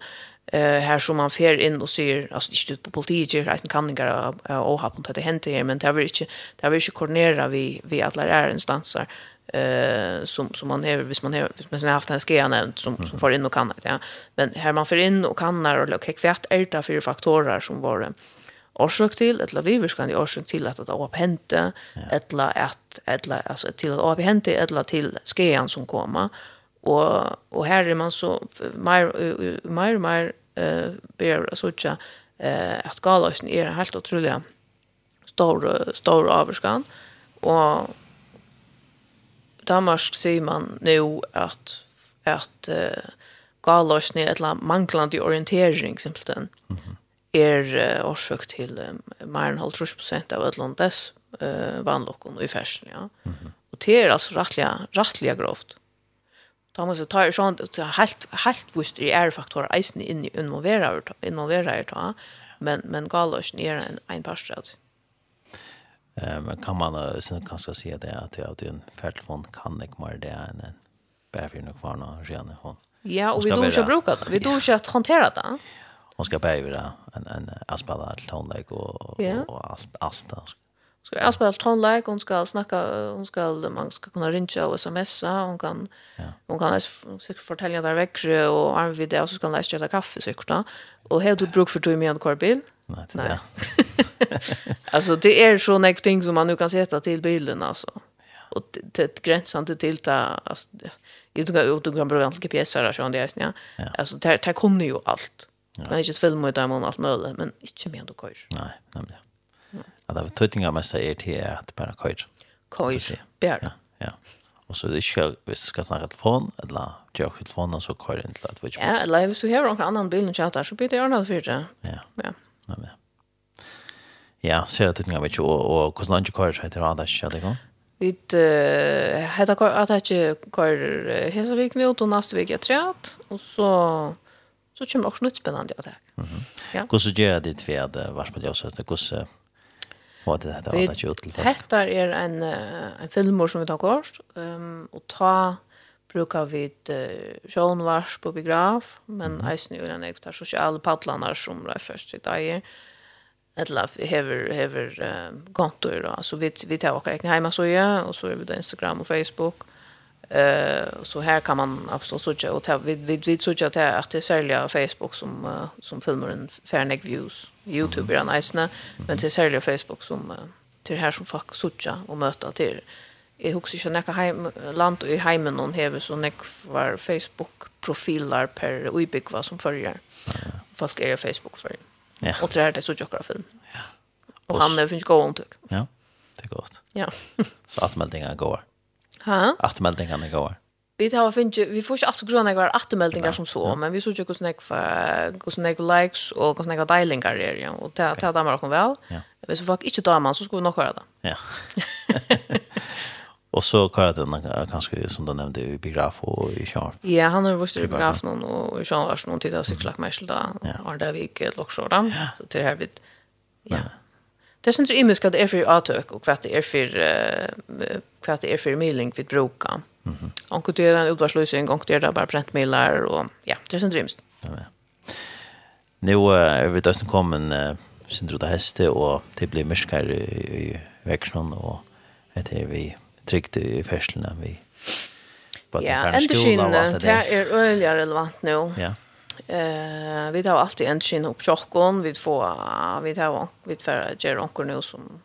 eh här som man fer in och ser alltså det ut på politiker reisen kan inte och har på det hänt här men det vi inte det vill inte koordinera vi vi alla är instanser eh som som man är hvis man har hvis man har haft en skea nämnt som som får in och kan ja. Men här man får in och kan när och okej kvärt älta fyra faktorer som var orsak till eller vi vi ska orsak till att det har hänt eller att eller alltså till att har hänt eller till skean som kommer och och här är man så mer mer mer eh ber så att eh att galosjen är helt otroligt stor stor avskan och Danmark sier man nu at, at uh, galosni eller manglande orientering simpelthen, mm -hmm. är uh, årsøk til um, mer än prosent av Atlantis eh uh, vannlokken i fersen, ja. Mm -hmm. Och det er altså rettelig, rettelig grovt. Da må jeg ta tar sånt så helt helt vust i är faktorer eisen inn i involverer, involvera ta men men galosni er en en parstrat men kan man så kan ska se det att jag den färdtelefon kan jag mer det än en bäfir nog kvar nå gärna hon. Ja, och vi då ska bruka det. Vi då ska hantera det. Hon ska bära en en aspala till hon och och allt allt där ska ska jag spela tonlike hon ska snacka hon ska man ska kunna ringa och smsa hon kan ja. hon kan säkert fortälja där växje och arm vid det och så ska hon läsa det kaffe säkert då och hur du bruk för du med en korbil nej det. [laughs] Alltså det är så några ting som man nu kan sätta till bilden alltså och det gränsande till ta alltså jag tror att du kan bruka GPS här så där ja. Alltså där där kommer ju allt Ja. Är inte film med dem och allt möjligt, men inte med du kör. Nej, nämligen at det tøytinga mest er til att bara bare køyr. Køyr, bæra. Ja. Och så det ska vi ska snacka telefon, eller jag gjøre telefonen, så kör inte att vi Ja, eller hvis du har någon annan bil och chatta så blir det ordnat för det. Ja, ja. Nei, men. Ja, ser jeg tøytinga mye, og, og hvordan langt køyr heter det, det er ikke det Vi heter køyr, at jeg ikke køyr Hesavik nå, og neste vik er treat, og så så kommer også nytt spennende, ja, takk. Mm -hmm. ja. Hvordan gjør det vars på varsmål så att hvordan Vad det där var det ju till fast. Hetta är en en film som vi tar kort. Ehm um, och ta brukar vi ett uh, sjönvars på biograf, men i eisen ju den efter sociala paddlarna som där först sitt äger. Eller hever hever um, kontor då. Så vi vi tar våra egna hemma så gör och så är vi på Instagram och Facebook. Eh så här kan man absolut söka och ta vi vi vi söka till att det sälja Facebook som uh, som filmer en fairneck views. YouTube är nice nä, men till sälja Facebook som uh, till här som fuck söka och möta till Jeg husker ikke nekka heim, land i heimen noen hever, så nek var Facebook-profiler per uibygva som følger. Folk er jo Facebook-følger. Ja. Og det her, det så tjokkere film. Ja. Og, og han er finnes god omtøk. Ja, det er godt. Ja. så alt meldingen går. Ha? Attermeldingarna går. Vi tar finns vi får inte alltså grunn av attermeldingar som så, men vi så ikke hvordan jeg för hur likes och hur snäck delingar är ja och ta ta damer dere väl. Ja. Hvis folk ikke inte damer så skulle vi nog köra det. Ja. Och så kallar det kanske som du nämnde i biograf och i Sharp. Ja, han har varit i biograf någon och i Sharp någon tid av sexlack mer då. Har det vi ett lockshort. Så det här vid Ja. Det känns ju mycket att det är för avtök och kvart det är för kvart det är för mailing vi brukar. Mhm. Mm och det är en utvarslösning och det är bara printmailar och ja, det syns rymst. Ja. Nu är vi då kommen uh, syndrot av häste och det blir myskar i, i växeln och det är vi tryckt i färslarna vi Ja, ändå synd. Det är öliga relevant nu. Ja. Eh, vi tar alltid en skin upp chockon, vi får vi tar vi får göra onkel nu som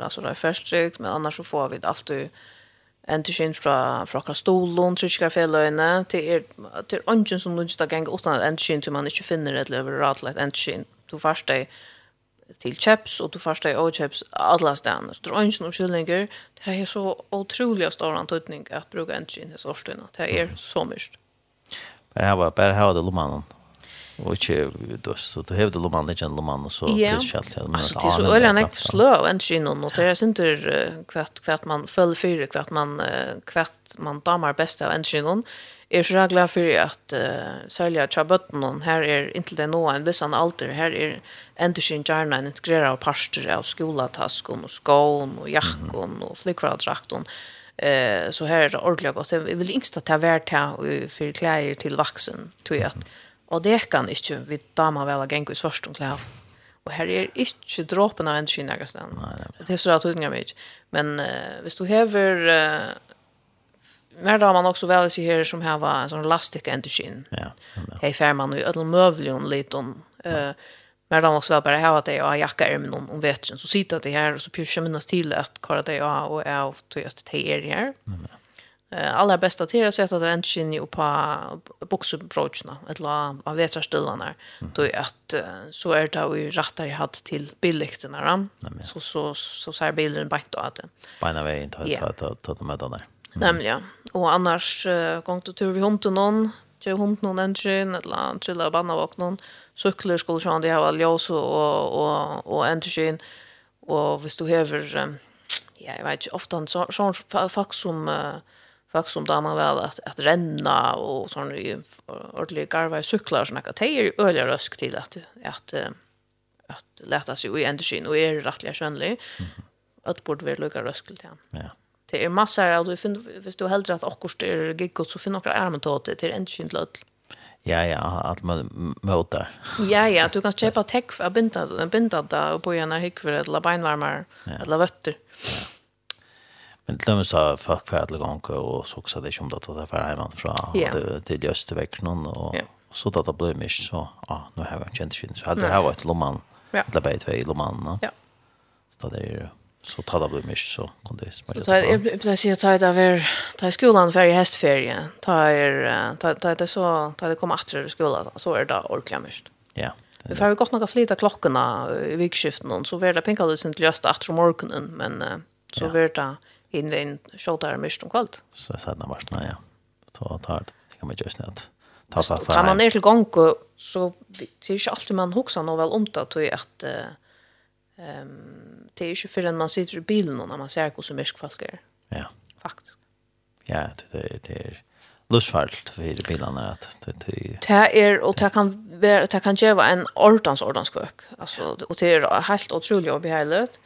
alltså det är förstrykt, men annars så får vi alltid en til kjent fra, fra akkurat stolen, trutskar til er, til ånden som nødvendig å gange utan en til til man ikke finner et løver rad til en til Du først deg til kjeps, og du først deg og kjeps alle stedene. Så det er ånden som skyldninger, det er så utrolig stor antydning at bruke en til kjent i sorstene. Det er så mye. Bare hava, bare hava det lomanen. Og ikke, så du hever det lomanen, ikke en lomanen, så det er ikke. Ja, altså, det er så øyne jeg slå av en kynon, og det er synder hvert man følger fyre, hvert man, hvert man damer best av en kynon, er så glad for at uh, særlig at Chabotnon her er inntil det nå en viss alder, her er enda sin gjerne en integreret parster av skolataskon og skån og jakken og flikvaradrakten. Mm Eh så här är det ordentligt gott. Jag vill inte ta värt här för kläder till vuxen tror jag. Och det kan inte vi damer väl att gänga i svarstun kläder. Och här är inte droppen av energi någonstans. Det är så att tunga mig. Men eh visst du häver eh Mer har man också väl sig här som här var en sån elastik energi. Ja. Hej färman i ödel mövlion liten. Eh Men de måste väl bara ha att det är jacka är med någon om vet så sitter det här och så pyschar minnas till att kalla det jag och är och till att det är här. Eh allra bästa till att sätta det inte in på boxbroachna eller av vetsarstillarna då är att så är det vi rattar i hade till billigterna så så så så är bilden bänt då att bena vägen ta ta ta ta med där. Nämligen och annars gång till tur vi hunden någon, jag hunden någon engine eller trilla banna vakna någon cyklar skulle sjön det har ljus och och och energi och visst du hever um, ja jag vet inte ofta sån fack som uh, som damer väl att att renna och sån ordentliga garva cyklar såna att det är öliga rösk till att att uh, att lätta sig i energin och är rättliga skönlig att borde vi lucka rösk till han. Ja. Det är massor av du finner visst du hellre att akkurst är giggot så finner några ärmen till en energin till Ja, ja, att man möter. Ja, ja, [laughs] du kan köpa täck för binda, binda där och på gärna hyckver eller beinvarmar ja. eller vötter. Ja. Men till och med så folk för alla gånger och så också det som det där för hemma från ja. det, till Österväcknon och ja. så där det blev mycket så ja, nu har jag känt skinn så hade det här varit lomman. Ja. Det blev två lomman. Ja. Så det är det så tar det blir mycket så kan det smaka. Så jag plejer att ta över ta skolan för hästferie. Ta er ta ta det så ta det kommer åter skolan så är det ordentligt mycket. Ja. Vi får gott några flyta klockorna i vikskiften så blir det pinkalusen till just efter morgonen men så blir det in den shotar mest om kallt. Så så där vart ja. Så tar det kan man just net. Ta så. Kan man ner till gång så det är ju alltid man huxar nog väl om det att Um, det är ju förrän man sitter i bilen och när man ser hur så mycket folk är. Ja. Faktiskt. Ja, det är det är lustfullt för bilarna att det det det är och det kan vara det kan ge en ordans ordans kvök. Alltså och det är helt otroligt i behärligt.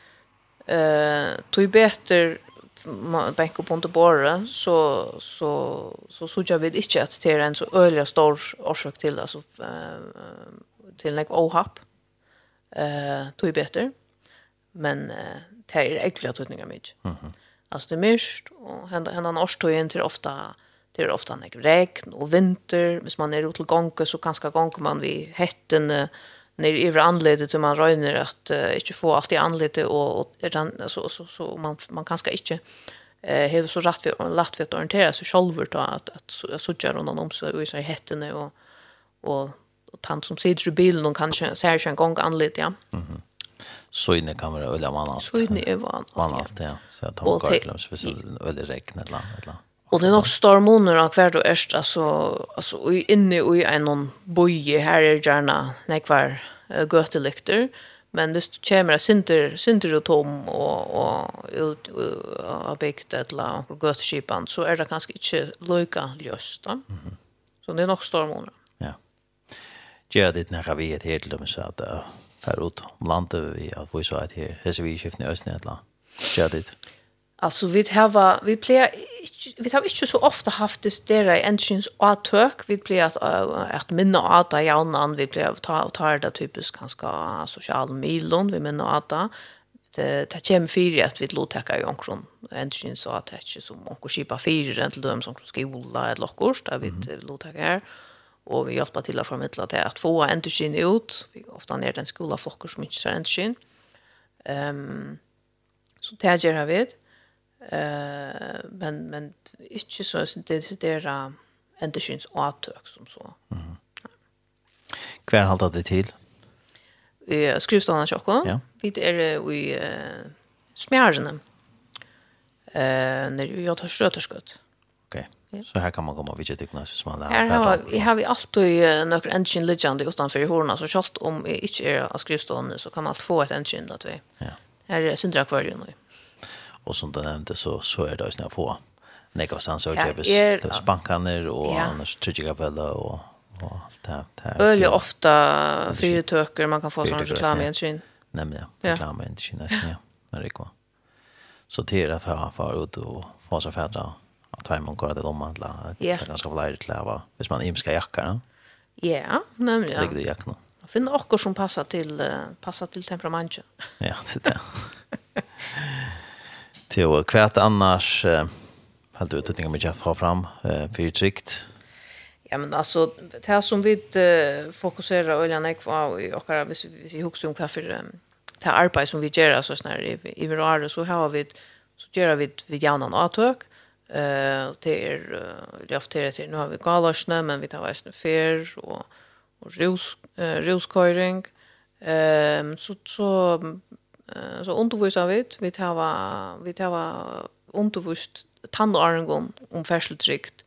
Eh, tog bättre bank upp under borre så så så så jag vet inte att det är en så öliga stor orsak till alltså till nek ohapp. Eh, tog bättre men eh, det är äckliga tutningar mycket. Mm -hmm. Alltså det är mörkt och händan årstøyen till ofta det är ofta en regn och vinter. Hvis man är ute till gånger så kanske gånger man vid hetten eh, när i anledet till man röjner att uh, inte få allt i anledet och, och den, så, så, så man, man kanske inte eh hur så rätt för lätt för att orientera sig själva då att att gör runt om så i sig hettene och och och tant som sitter i bilen och kanske ser sig en gång anled ja. Mhm. Mm så inne kan vara öliga man allt. Så inne är van allt. Man allt, ja. Så jag tar mig glöms hvis det öliga regn eller eller. Och det är nog stormoner av kvart och ärst alltså alltså inne i en någon boje här är gärna nej kvar götelykter. Men hvis du kommer synder, synder og tom og, og ut av bygd eller gøteskipen, så er det kanskje ikke lika ljøst. Mm -hmm. Så det er nok stormoner. Ja. Gjør det når vi er helt lømme, så at här ut om landet vi att vi så att här hese vi skiftar i Östnätla. Ja det. Alltså vi har vi plejer vi har inte så ofta haft det där i engines och tök vi plejer att att minna att det jag vi plejer att ta ta det typiskt ganska social milon vi minna att det det kommer fyra att vi låter ta i omkring engines så att det är som onkel skipa fyra till dem som skola eller något där vi låter ta här. Mm och vi hjälper till att förmedla det att få endersyn ut. Vi går ofta ner den skola av som inte ser endersyn. Um, så det jag vet. Eh Uh, men, men inte så det, det är endersyns åtök som så. Mm -hmm. ja. Det till? Vi skrivstående tjokk. Ja. Vi är i uh, smjærene. Uh, när jag tar tørt. Okej. Okay. Så här kan man komma vilket det knas som alla. Här har vi har vi alltid några engine liggande utanför i horna så schalt om inte är av skrivstånd så kan man alltid få ett engine att vi. Ja. Här är syndra kvar ju nu. Och som du nämnde så så är det ju snabbt få. Nekva och ja, det är bankaner och ja. annars trygga tryggikapella och och allt det här. Öl är ofta fyrtöker man kan få sån reklam i en kyn. Nämligen, reklam i en kyn. Ja, när det går. Så det är därför han far ut och fasar färdra två man går det om att lära. Det är ganska lätt att lära. Hvis man imska jackar. Ja, nämligen. Ligger det jackan. Finn också som passar till passar till temperamentet. [laughs] Ja, det är det. Till kvärt annars helt utnyttjande med Jeff har fram för trikt. Ja, men alltså det här som vi fokuserar och är kvar i och vi vi huxar om för det arbete som vi gör så snär i i i så har vi så gör vi vid jävna avtök Eh och det är uh, det till nu har vi galoschna men vi tar väsna fer och och rus ruskoiring. Ehm så så så undervisar vi vi tar vi tar undervist tandåringen om färseltrykt.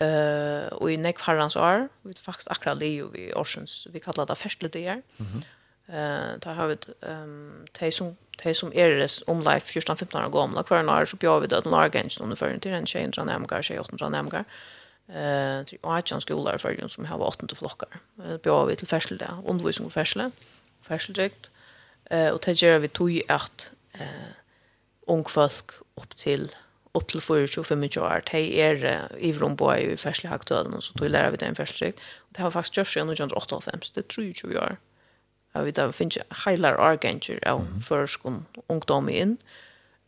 eh och i nekvarans år vi faktiskt akra leo vi oceans vi kallar det färsledejar. Mhm. Mm Eh tar har vi ehm te som te som är det om life 14 15 år gamla kvar när så bjöd vi det en largens under för till en change on them kanske 18 on them gar. Eh till Archon skolor för de som har 18 flockar. Bjöd vi till färsel där, undervisning och färsel. direkt Eh och te gör vi tog att eh ung folk upp till upp till 24-25 år. Det är i Vrombo i färsliga aktuellen och så tog lära vi det en färslig. Det har faktiskt gjort sig 1985, Det tror jag 20 år. Jag vet att finns heilar arganger av förskon ungdom in.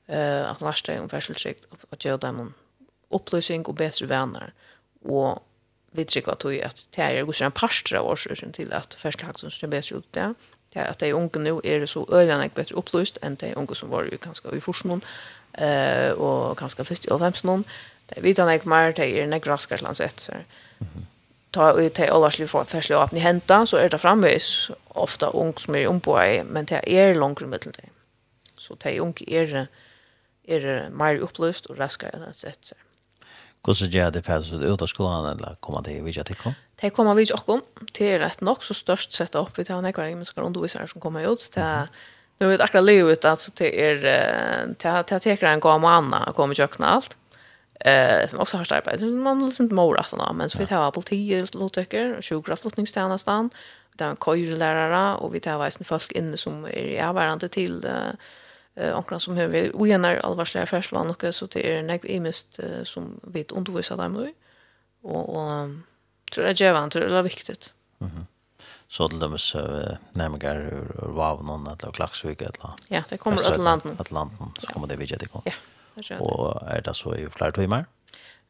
Eh att lasta om färselsekt och ge dem upplösning och bättre vänner. Och vi tycker att vi att det är också en pastor av oss till att färselhakten ska bättre ut det. Det är att de unga nu är det så öljande bättre upplyst än de unga som var ju ganska i forskning eh och ganska först i 95 någon. Det vet han inte mer det är en graskar landsett så. Mm -hmm ta ut till allvarslig for ferslig åpne hämta så är det framvis ofta ung som är omboa men det är långt middel det. Så det ung är är mer oppløst og än enn sett Hur så gör det ferdig ut av skolan eller komma det vilja till kom? Det kommer vi också kom. Det er et nog så störst sett upp i tar några engelska undervisare som kommer ut. Det nu vet akkurat livet, altså det er, det er, det er, det er, det er, kommer kökna allt eh som också har starkt arbete. Man liksom inte mor att men så vi tar politi, låtöker, sjukvårdsflottningstjänsten, där en kojlärare och vi tar visen folk inne som är avvärande till eh onkran som hur ogenar allvarsliga färslan och så det är näg i mest som vet undervisar dem nu. Och och tror jag Jevan tror det är viktigt. Mhm. Så till dem så närmare ur någon eller Klaxvik eller. Ja, det kommer Atlanten. Atlanten så kommer det vidare till. Ja. Og er det så i flere timer?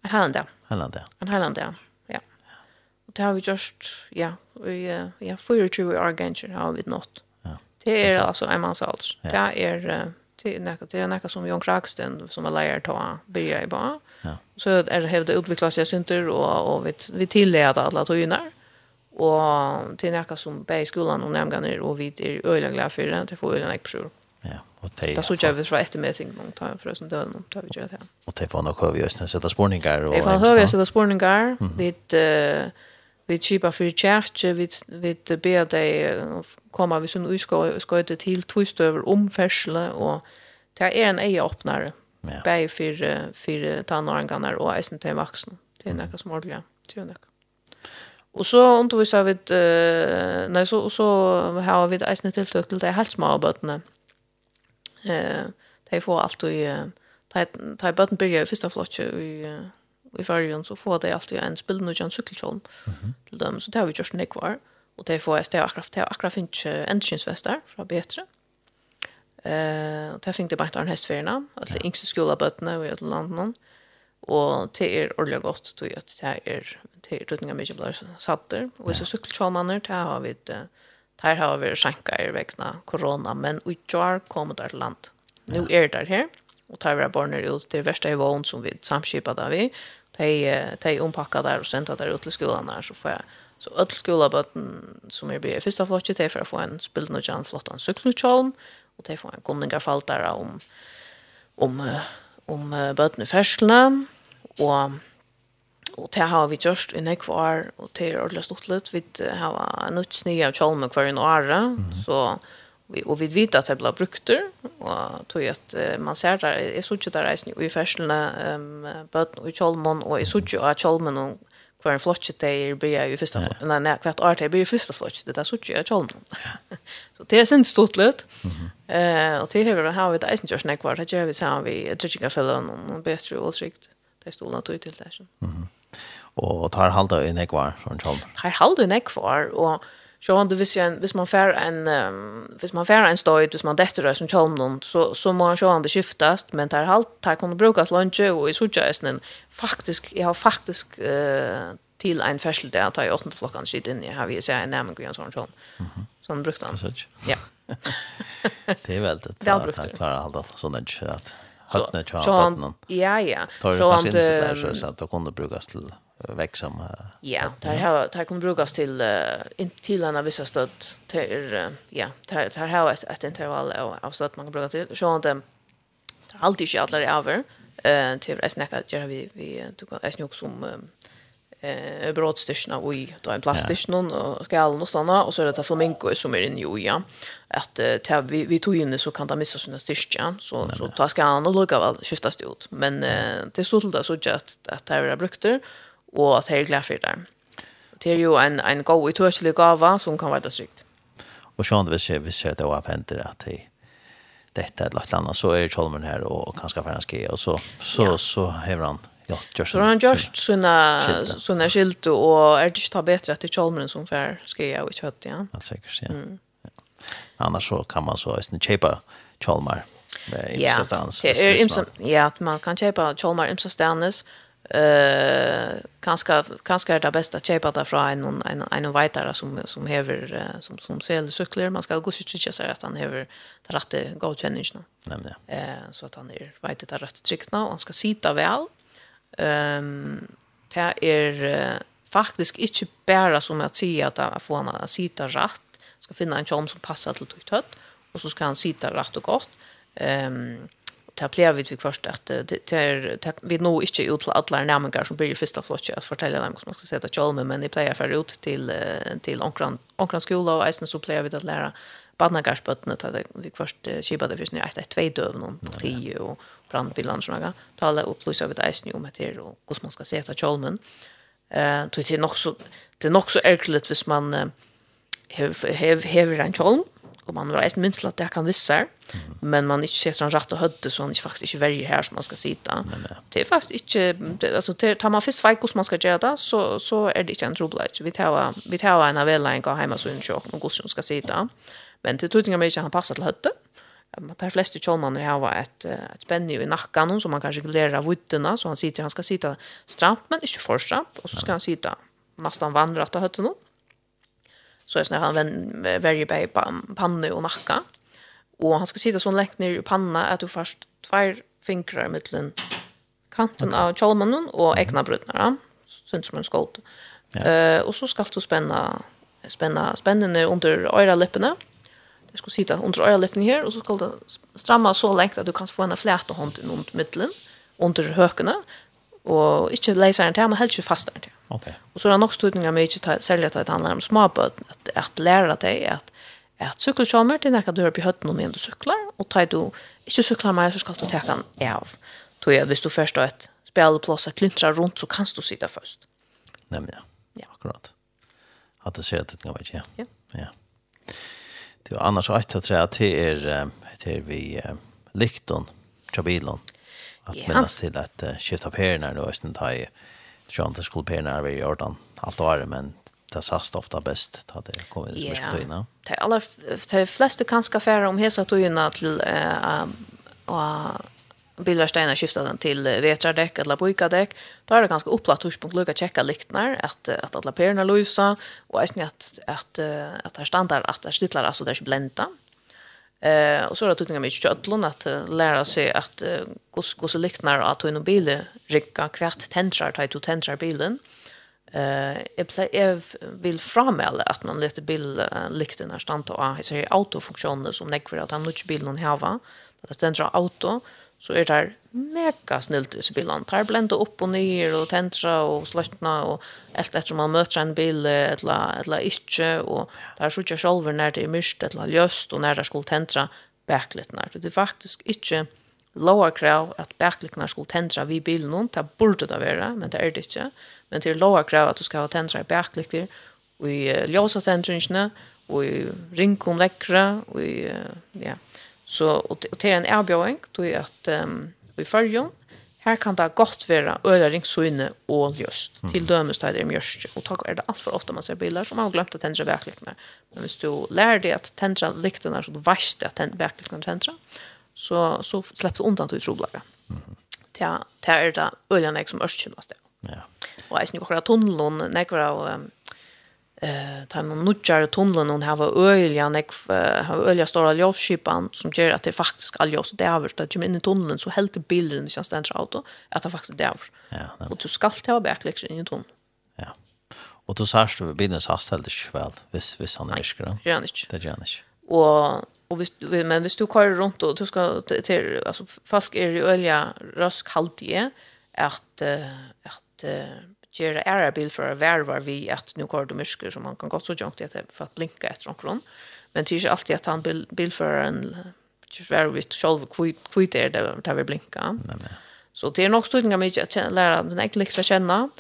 En halvann ja. En. En halvann ja. ja. Og det har vi gjort, ja, vi, ja, 24 år ganger har vi nått. Ja. Det er altså en manns alder. Ja. Det er, det är näka det är näka som Jon Kraksten, som var lärare ta börja i bara. Ja. Så är det hevde utvecklas jag synter, och och vi, vi tillleda alla tøyner. Og det er nekka som bei skolan og nemganger, og vi er øyla glad for det, det får øyla nek Ja. Och Det er så gjør vi fra ettermeting noen tar for oss en døgn om tar vi gjør det. Och det er nog nok vi just sette spårninger. Det er på høy vi sette spårninger. Vi vi kjipa for kjært, vi, vi ber deg komme hvis hun utskøyte til togstøver om fersle, og det er en eie åpnere. Ja. Bæg for, for tannåringene og eisen til vaksen. Det er noe som ordentlig. Det er noe. Og så undervisar vi, nei, så, så har vi eisen tiltøk til de helt små bøtene. Mm Eh, de får allt i ta ta button börja i första flotche i i förrjun så får de alltid en spill nu John Mhm. till dem så tar vi just nick var och det får ST aircraft till aircraft finch engines från bättre. Eh, och det fick det bara en hästfärna att det yngste skola bötterna i ett land någon Och det är ordentligt gott då att det är till rydning mycket mye satter. och så det er sykkelkjallmanner, det har vi Her har vi skjenka i vekna korona, men vi jar kom där til land. Nu er det her, og tar vi barner ut til verste i vågen som vi samskipet där vi. De, de ompacka der og sendte der ut til skolan her, så får jeg Så öll skolabøtten som er blir första flottet flotje, de får få en spilden og en flottan sykkelkjolm, og de får en gomningarfaltare om, om, om, om bøtten i ferskene, og og det har vi gjort i nekv år, og det er ordentlig stort litt. Vi har en utsny av kjolme hver en åre, mm. så, vi, og vi vet at det blir brukt, og tog at uh, man ser der, jeg så ikke der reisen i ferslene, um, bøten i kjolmen, og jeg så ikke av kjolmen og hver en flotje det är blir ju första flotje, Nej, nej, kvart art det blir första første det där så ikke av kjolmen. så det är sint stort lut. Eh, och det og det har vi det eisen gjort nekv år, det gör vi så har vi Trichinga Fellon, og bedre og trygt, det står stående tog til det. Mm -hmm og tar halda i nekvar sånn som. Tar halda i nekvar og så han du visst ju hvis man fär en um, hvis man fär en stoj hvis man detter som chalm någon så så må han så han det skiftast men tar halt tar kunde brukas lunch och i sådär är faktisk jag har faktisk eh till en färsel där tar i åttonde flockan shit in i har vi säger nämn Gunnar sån sån. Sån brukt han. Ja. Det är väl det. Det har klarar allt sån där att hatna chat. Ja ja. Så han så att det kunde brukas till verksamma. Ja, det här det här kommer brukas till uh, in till andra vissa stöd till uh, ja, det här har ett, ett intervall av, av stöd man kan bruka till. Så att um, det är alltid inte alla över eh till att snacka där vi vi tog en snock som eh brottstyrna och i då en plaststyrna och skallen och såna. Och så är det flamingo som är inne i ja att ta vi vi tog inne så kan det missa sina styrka. Så så ta ska han och lucka väl skiftas det ut. Men eh, det stod det så att att det är brukter og at jeg er glad for det. Det er jo en, en god utørselig gava som kan være trygt. Og sånn hvis jeg, hvis jeg da avhenter at jeg dette eller et annet, så er Kjolmen her og kanskje for han ske, og så, så, ja. så hever han gjort gjort. Så har han gjort sånne, sånne skilt, og er det ikke ta det etter Kjolmen som for ske og ikke høyt, ja. Helt sikkert, ja. Mm. ja. Annars så kan man så kjøpe Kjolmer. Ja, det er, ja, man kan kjøpe Kjolmer imsa stenes, eh kanske kanske är det bästa att köpa det från en en en vidare som som häver som som säljer cyklar man ska gå och kika så att han häver det rätta godkänningen. Nämligen. Eh så att han är vet det rätt trycket och han ska sitta väl. Ehm det är faktiskt inte bara som att säga att han får han att sitta rätt ska finna en charm som passar till ditt hött och så ska han sitta rätt och gott. Ehm ta plejer vi först att det vi nog inte ut till alla nämningar som blir första flotchen att fortälla dem som man ska sätta chalmen men det plejer för ut till till onkran onkran skola och isen så plejer vi att lära badnagarspötna att det vi först kibade först när ett två döv någon tio och brandbilan såna tala upplysa vid isen om att det och hur man ska sätta chalmen eh det är nog så det är nog så ärligt vis man hev hev hev en och man har minst att det kan vissa mm. men man inte ser sån rätt och hödde så han faktiskt inte väljer här som man ska sitta. Det är faktiskt inte alltså det tar man först fejk hur man ska göra det så så är det inte en trouble vi tar vi tar en av alla en går hemma så en chock och går som ska sitta. Men det tror jag mig inte han passar till hödde. Man tar flest kjolmann har var ett ett spänne i nacken som man kanske glera vitterna så han sitter han ska sitta stramt men inte för stramt och så ska han sitta nästan vandra åt nu så är det han vän varje på panne och nacka. Och han ska sitta så längt ner i panna att du först två fingrar mellan kanten okay. av kjolmannen och egna brudnar. Sånt som en skål. Ja. Eh och så ska du spänna spänna spännande under öra läpparna. Det ska sitta under öra läpparna här och så ska du stramma så länge att du kan få en flät hand runt mitten under hökarna og ikke leiseren til, men helst ikke fasteren til. Okay. Og så er det nok studninger med ikke særlig at det handler om småbød, at, at lærer deg at, at sykkelkjommer, det er du har på høtten om du sykler, og tar du ikke sykler mer, så skal du ta den av. Tog jeg, hvis du først har et spjallplås, att klintra rundt, så kan du sitte først. Nemlig, ja. ja. Akkurat. At det ser ut, det kan være ikke, ja. Ja. ja. Det var annars, at det er, det er vi likton, tjabilon, Att yeah. minnas till att uh, skifta perna då i sin taj. Jag inte skulle perna är i ordan allt var det men det sast ofta bäst att det kommer yeah. det skulle innan. Det alla de flesta kan ska färra om hesa tojuna till eh och bilverkstäderna skifta den till vetradäck eller bojkadäck. Då är det ganska upplagt hur punkt lucka checka liktnar att att alla perna lösa och är snett att att det standard att det stittlar alltså det är blända Eh och så har tutningar mycket köttlon att lära sig att hur hur så liknar att en bil rycka kvart tensar tajt och tensar bilen. Eh jag vill framhålla att man lite bil likten när stannar och så är autofunktioner som näck för att han mycket bilen hava. Det ständer auto. Eh så er det mega snilt i bilen. Det er blendet opp og och og tentra og sløttene og alt etter man møter en bil eller, eller ikke. Og det er så ikke selv når det er myrst eller ljøst og når det skulle tentra bæklittene. Det er faktisk ikke lower krav at bæklittene skulle tentra vid bilen. Det burde det være, men det er det ikke. Men det er lower krav at du skal ha tentra i bæklitter og i ljøsa tentringene og i ringkomlekkere og i, ja, Så, och og til en erbjudning då är att um, i fyrjon, här kan det godt være så inne og just Mm. Til dømes det er mjørst. Og takk er det allt for ofte man ser biler som har glömt att tända veklikene. Men hvis du lär dig att tända lyktorna så du vet att tända veklikene tända så, så slipper du undan till troblaga. Mm. Det är det øyering som örskymmas det. Ja. Og jeg synes ikke akkurat tunnelen, nekker av... Um, eh tar man nutjar tunneln och här var öliga nek har öliga stora ljusskipan som gör att det faktiskt all ljus det har varit att in i tunneln så helt bilden som ständer auto att det faktiskt det har. Ja. Och du ska ta backlicht in i tunneln. Ja. Och då särskilt du business hastel det väl. Vis vis han är skra. Ja. Det är janisch. Och och vis men vis du kör runt och du ska till alltså fast är det öliga rask haltige att att göra ära bil för varvar vi att nu kör de mysker som man kan gott så junkt att för att blinka efter omkron. Men det är ju alltid att han bil bilföraren just var vi själva kvitt är det där vi blinka. Nej men. Så det är nog stödningar mycket att lära den äckligt att känna.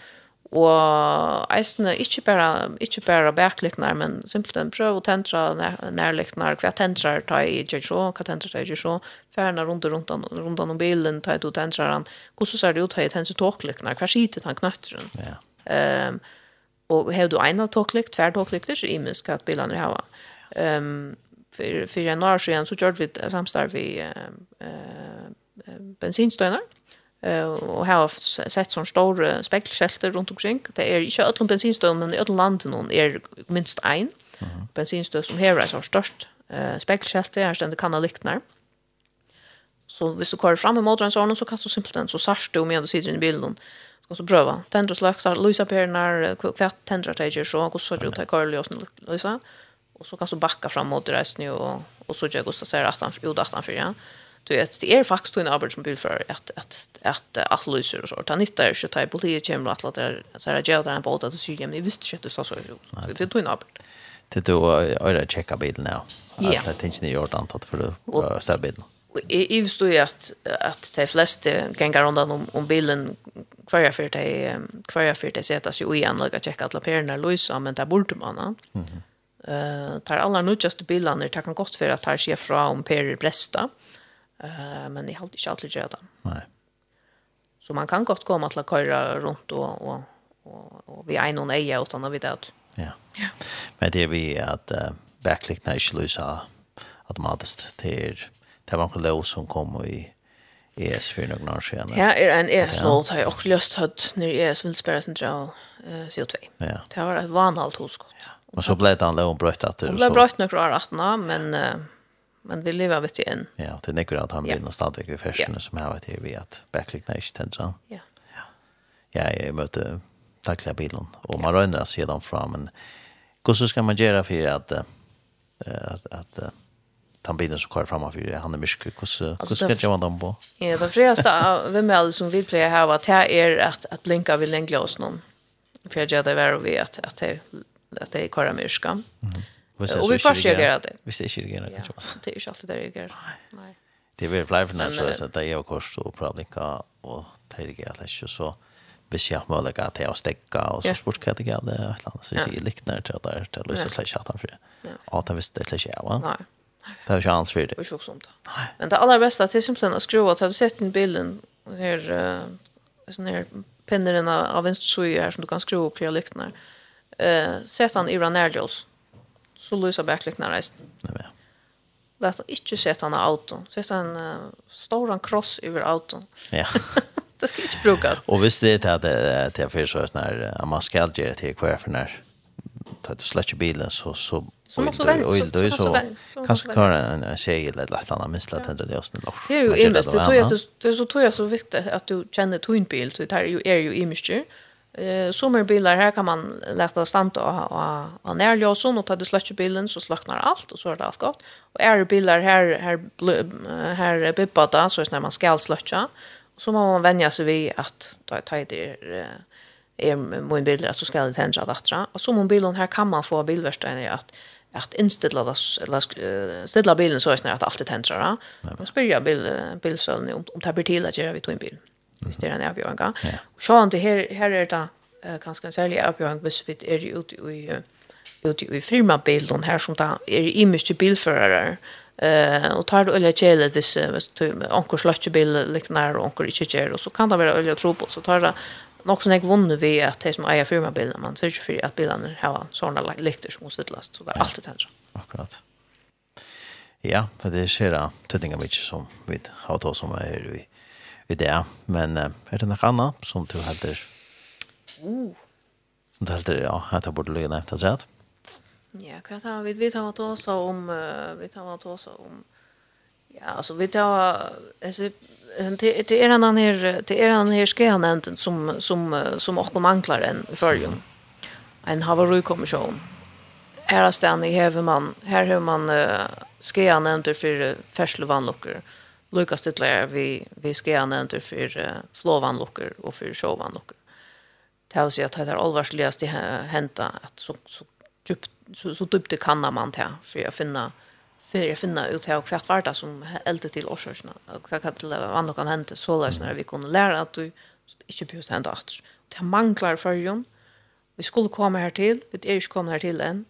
Og eisene, ikke bare, ikke bare bakliknar, men simpelthen prøv å tentra nær, nærliknar, hva tentrar ta i Jejo, hva tentrar ta i Jejo, færna rundt rundt rundt om bilen, ta i to tentrar han, hvordan ser det ut, ta i tentrar tåkliknar, hva skitet han knøtteren. Ja. Um, og har du eina tåklikt, tver tåklikt, det er så imisk at bilene hava. Um, for, for en år siden så gjør vi samstarv i uh, uh, bensinstøyner, mm og har sett sånne store spekkelskjelter rundt omkring. Det er ikke ødelen bensinstøvn, men i ødelen landen er minst ein mm -hmm. som hever er så størst uh, spekkelskjelter, her stender liknar. Så hvis du kører fram i motorhensåren, så kan du simpelthen, så sørst du med du sitter i bilen, og så prøve. Tendre sløkser, lysa på när kvart det tager så och så du ut av kører lysa. Och så kan du backa fram mot resten og, och så gjør Gustav ser att han, ut att han för Ja. Du vet, det är faktiskt en arbete som bilför att att att att lösa och så. Ta nytta är ju typ politiskt kommer att låta så här jag där en båt att sy igen. Jag visste inte så så ut. Det tog en arbete. Det då är det checka bilen ja. Att det inte ni gjort antat för att ställa bilen. Jag visste ju att att de flesta gängar undan om om bilen kvarja för det kvarja för det sättas ju igen lägga checka alla perna lösa men där borde man. Mhm. Eh tar alla nutjaste bilarna det kan gott för att tar sig fra om Per bresta. Mm Eh men jag har inte alltid gjort det. Nej. Så man kan gott komma till att köra runt och, och, och, och vi är någon eja utan att vi vet. Ja. ja. Men det är vi att uh, backlickna inte lösa automatiskt. Det er. det var en lov som kom i ES för några år sedan. Ja, är en ES-låt har jag också löst hött när ES vill spela sin trail CO2. Ja. Det var ett vanligt hos Ja. Men så blev det en lov bröjt att det. Det blev bröjt några år 18 men... Uh, men vi lever vet ju än. Ja, det är att han blir yeah. stadig i färsen som har varit vi att backlickna inte tända. Ja. Ja. Ja, jag mötte tackla bilen och man rönnar sedan fram men hur så ska man göra för att eh att, att den bilen som kör framför han är mycket hur så hur ska jag vända på? Ja, det första vem är det som vill plejer här vad här är att att blinka vid längre oss någon. För jag gör det väl vi att att det att det är kör mycket. Mm. Och vi först gör det. Visst är det gärna kanske. Det är ju alltid där det gör. Nej. Det blir bli för när så att det är kost och problema och det är gärna så så hvis jeg må legge til å stekke, og så spurt hva det galt det, et eller annet, så jeg likner til at det er til å slett för. at han. Og det visste det ikke jeg, va? Nej. Det er ikke hans fri. Det er ikke sånt. Nei. Men det allra bästa er til simpelthen att skruva att du sett inn bilden her, sån här pinneren av venstre suje här som du kan skruva upp til å Eh, sätt han i ranærljøs, så lyser backlighten reist. Nej men. Lätt att inte sätta en auto. Sätta en uh, stor kross över auton. Ja. [laughs] det ska inte brukas. Og hvis det er at det att jag sånn så när man skal gjøre til hver for når tar du slett bilen så så Som också vän. Och då är så kanske kan en en segel eller ett annat minst att det är snällt. Det är ju invest det tror jag det så tror jag så viktigt att du känner tunbil så det är ju är ju image Eh sommarbilar här kan man lätta stanna och och ha närljus och ta du släcker bilen så slocknar allt och så är det allt gott. Och är bilar här här här bibbata så är när man ska släcka så må man vänja sig vid att ta ta det är min bil så ska det tända att dra. Och så om bilen här kan man få bilverkstaden att att inställa det eller ställa bilen så är det att allt då. Och spyrja bil bilsöln om om tar till att göra vi tog en bil. Mm hvis det er en avgjøring. Ja. Så han til her, her er det uh, kanskje en særlig avgjøring hvis vi er ute i, ute i firmabilen her som da er i mye bilførere. Uh, og tar du øye kjele hvis, hvis onker sløtter bil liknar og onker ikke kjere, så kan det være øye tro på, så tar det nok som jeg vunnet vi at det som eier firmabilen, man ser ikke for at bilene har sånne lykter som må last, så det er alltid tenkt. Akkurat. Ja, for det skjer da tøttinga mye som vi har tatt som er i i det. Men uh, är det något annat som du hade? Oh. Som du heter, ja, at jeg borde lyge nevnt att säga. Ja, hva tar vi, vi tar vad också om, vi tar vad också om, ja, alltså vi tar, alltså, det är en annan här, det är en annan här skenämnden som, som, som också manglar en i förrjun. En havarikommission. Här är stannig, här har man, här har man uh, skenämnder för färslevannlockor. Mm Lukas ytterligare vi vi ska gärna för uh, flovanlockor och för showvanlockor. Det har sig att det är allvarligast hända att så så djupt så så djupt det kan man ta för att finna för att finna ut hur kvart vart som äldre till årskurserna. Vad kan till kan hända så läs när vi kunde lära att du inte behövs hända att det manglar förjon. Vi skulle komma här till, vi är ju komma här till än.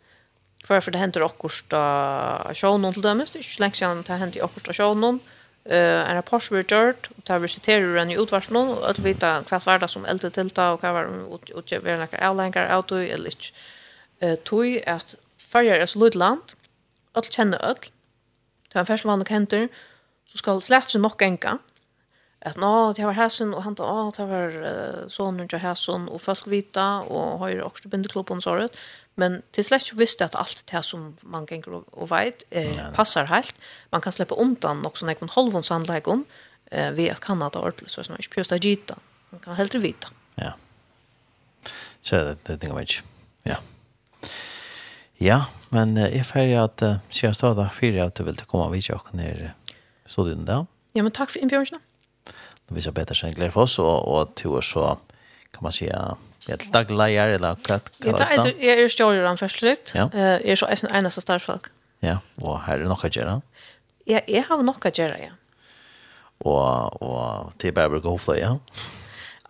För för det händer också att show någon till dömes, det är inte länge sedan det händer i också show någon eh en rapport vi gjort och tar vi citerar den i utvarsmål och att vita vad var det som äldre tilta och vad var och vad några outlinker auto eller inte eh tui att färger är så lut land att känna öll ta en färsk vanlig händer så skall slätt sig nok enka. Att nå det var häsen och han då det var sonen till häsen och folk vita och har ju också bindekloppen så rätt Men till släck visste att allt det här som man gänger och, och vet eh, passar helt. Man kan släppa undan också när man håller en sandlägon eh, vid att kan att ordentligt så som man inte pjösta gita. Man kan helt vita. Ja. Så det, det tänker jeg ikke. Ja. Ja, men eh, jag färger att eh, jag sa där fyra att du vill komma vid och ner så studien där. Ja, men tack för inbjudan. Vi visar bättre sen glede for oss och, og att å så kan man säga Ja, til daglig leier, eller hva er det? Jeg er stjåler han først litt. Jeg er så en eneste starsfolk. Ja, og her er noe å gjøre. Ja, jeg har nok å gjøre, ja. Og, og til bare bruke hofla, ja?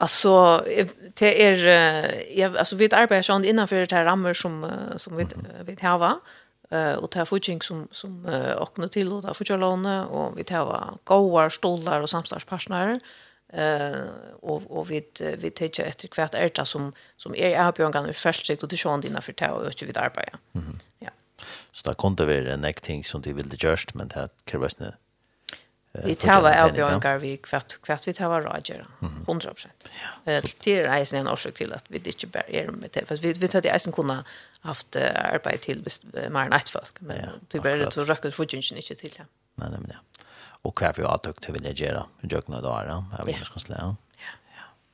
Alltså det är jag alltså vi arbetar sån innanför det här rammer som som vi vi har eh och ta fucking som som öknar till och ta för låna och vi tar goda stolar och samstarvspartner eh och och vi vi täcker efter kvart är det som som är jag har ju en först sikt och det sjön dina för ta och öka vid arbete. Mm. Ja. Så där kunde være en ting som de ville just men det krävs nu. Vi tar avbjörningar vi kvart, kvart vi tar Roger 100%. Ja. Det er eisen en årsak til at vi ikke bare er med det, for vi, vi tar det eisen kunne haft arbeid til mer enn et folk, men det er bare til å røkke utfordringen ikke til det. Nei, nei, men ja och kvar för att till vill göra jökna där ja jag vet inte ska slå ja.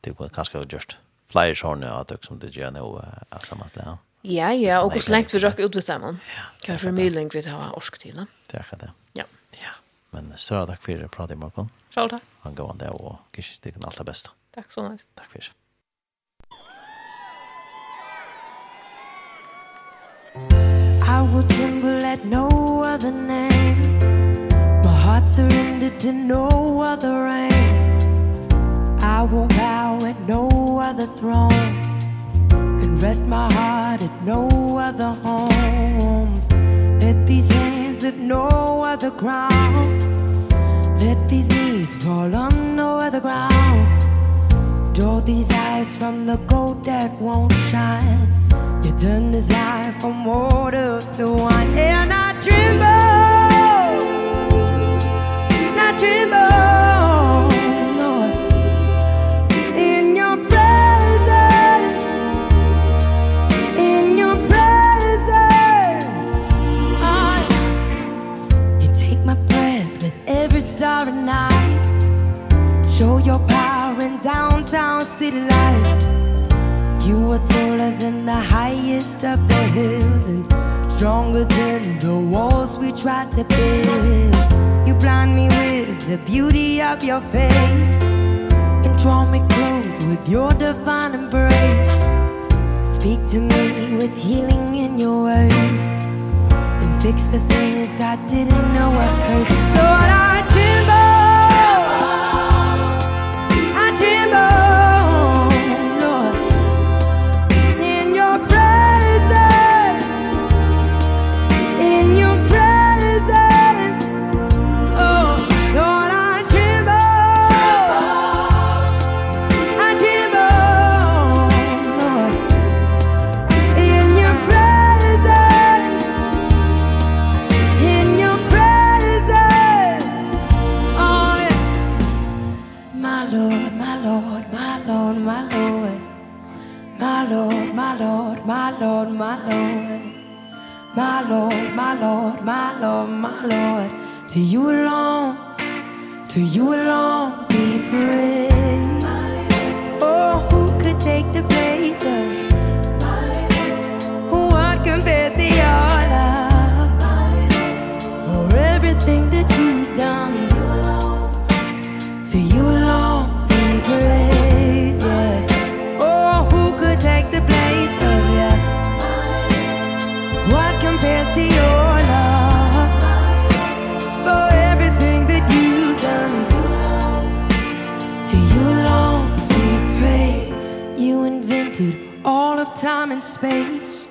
Det var kanske just flyers horn att som det gör nu alltså mat ja. Ja ja och hur länge vi rök ut med dem kan för mig vi tar orsk till det. Är det. Ja. Ja men så tack för det i Marko så tack. Han går där och gick det kan allt det bästa. Tack så mycket. Tack för I will tremble at no other name heart surrendered to no other reign. I will bow at no other throne And rest my heart at no other home. Let these hands at no other ground. Let these knees fall on no other ground. Draw these eyes from the gold that won't shine. You turn this life from water to wine. And I tremble. city life You were taller than the highest of the hills And stronger than the walls we tried to build. You blind me with the beauty of your face And draw me close with your divine embrace. Speak to me with healing in your words And fix the things I didn't know I hurt. Lord, I tremble. Lord, my Lord. My Lord, my Lord, my Lord, my Lord. To you alone, to you alone be praised. Oh, who could take the place of what compares the honor For everything that you've done time and space.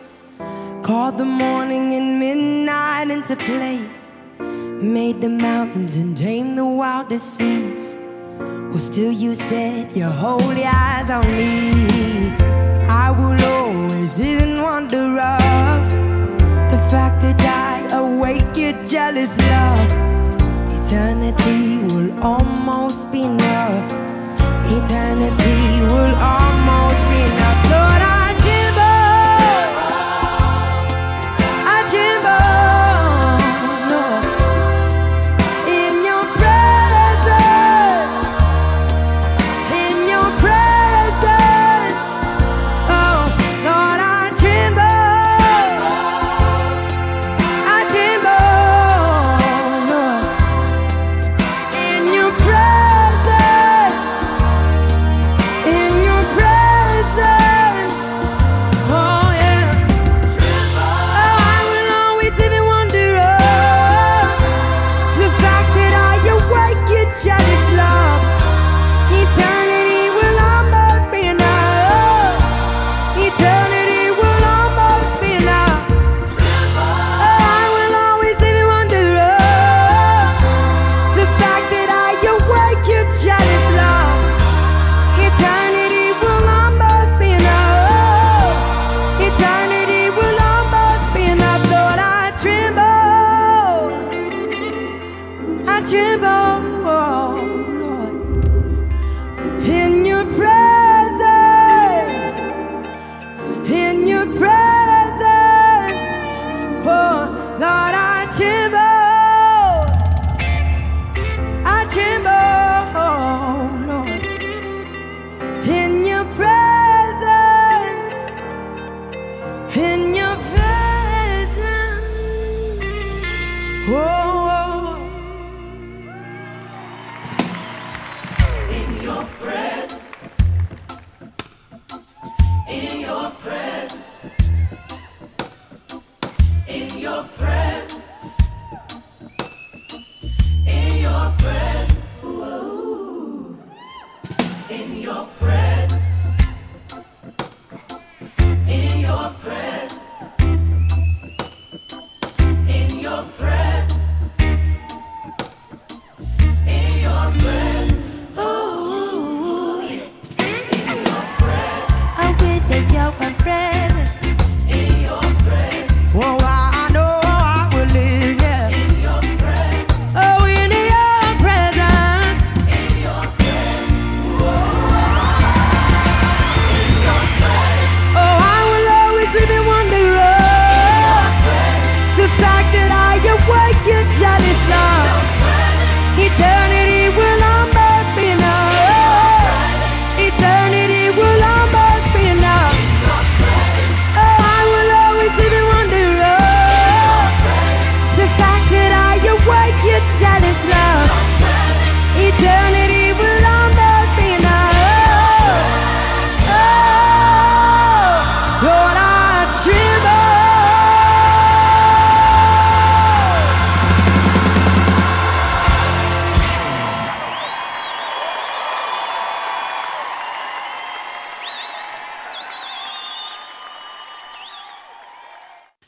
Called the morning and midnight into place. Made the mountains and tamed the wildest seas Well still you set your holy eyes on me. I will always live in wonder of fact that I awake your jealous love. Eternity will almost be enough. Eternity will almost be enough.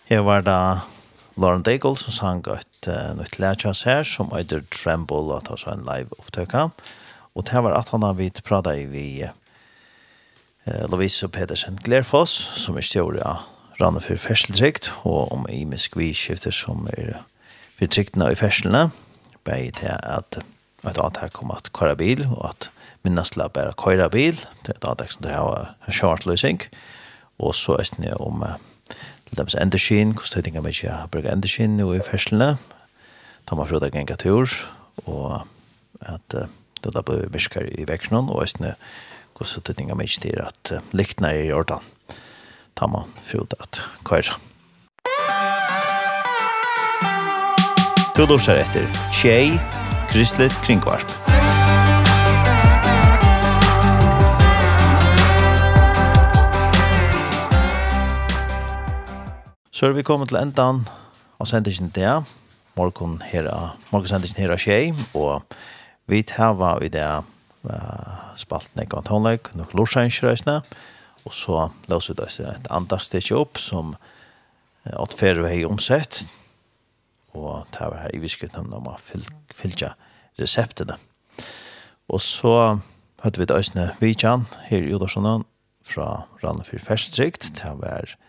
Her var da Lauren Daigle som sang et uh, nytt lærkjøs her, som eitir Tremble, og det var en live opptøkka. Og det var at han har vidt prata i vi uh, Lovisa Pedersen Glerfoss, som er stjåret av rannet for ferseltrykt, og om i miskviskifter som er for tryktene i ferselene, bei til at at at her kom at køyra bil, og at minnast la bare køyra bil, det er at det har en kjørt løsning, og så er det om uh, til dem som endeskin, hvordan det er mykje jeg har brukt endeskin nå i ferslene, da man frøyda genga tur, og at det da blir virkar i vekkenen, og hvordan æstene hvordan tøytinga mykje til at liktene er i ordan, da man frøyda at kvaira. Du lurer etter Tjei, Kristelig Kringvarp. Kristelig Kringvarp. Så er vi kommet til endan av sendingen det. Morgen her av morgen sendingen her av tjei, og vi tava i det uh, spalten ikke av tonleik, nok lorsensreisene, og så løser vi det et andagstekje opp som uh, at fer vi har omsett, og det var her i viskutten om å fylge reseptene. Og så hørte vi det øsne Vidjan her i Udarssonen fra Rannefyr Ferstrikt, det var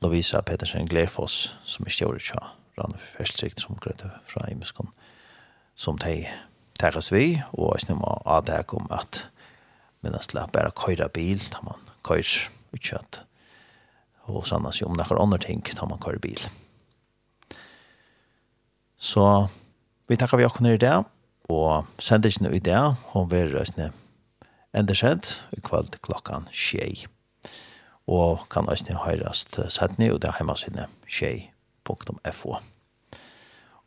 Lovisa Petersen Glerfoss som är stjord tja rann för färstsikt som grötte fra Imeskon som de tæres vi og jeg snummer av det om at men jeg slipper bare køyre bil da man køyre utkjøtt og sannes jo om noen andre ting da man køyre bil. Så vi takker vi også nere i det og sender ikke noe i det og vi røsne enda skjedd i kveld klokkan tjej og kan også høyrast sætni, og det er hjemme hjemmesidene tjej.fo.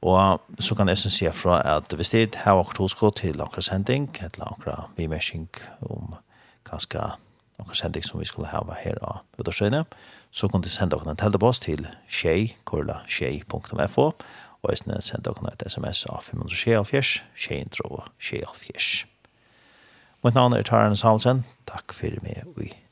Og så kan jeg synes si fra at hvis det har akkurat hosko til akkurat sending, eller akkurat bimersing om ganske akkurat sending som vi skulle ha her av Udorsøyne, så kan du sende akkurat en teltepost til tjej.fo, og jeg sender sende akkurat et sms av 524, tjejintro og tjejintro. Mitt navn er Taran Salsen, takk for meg og i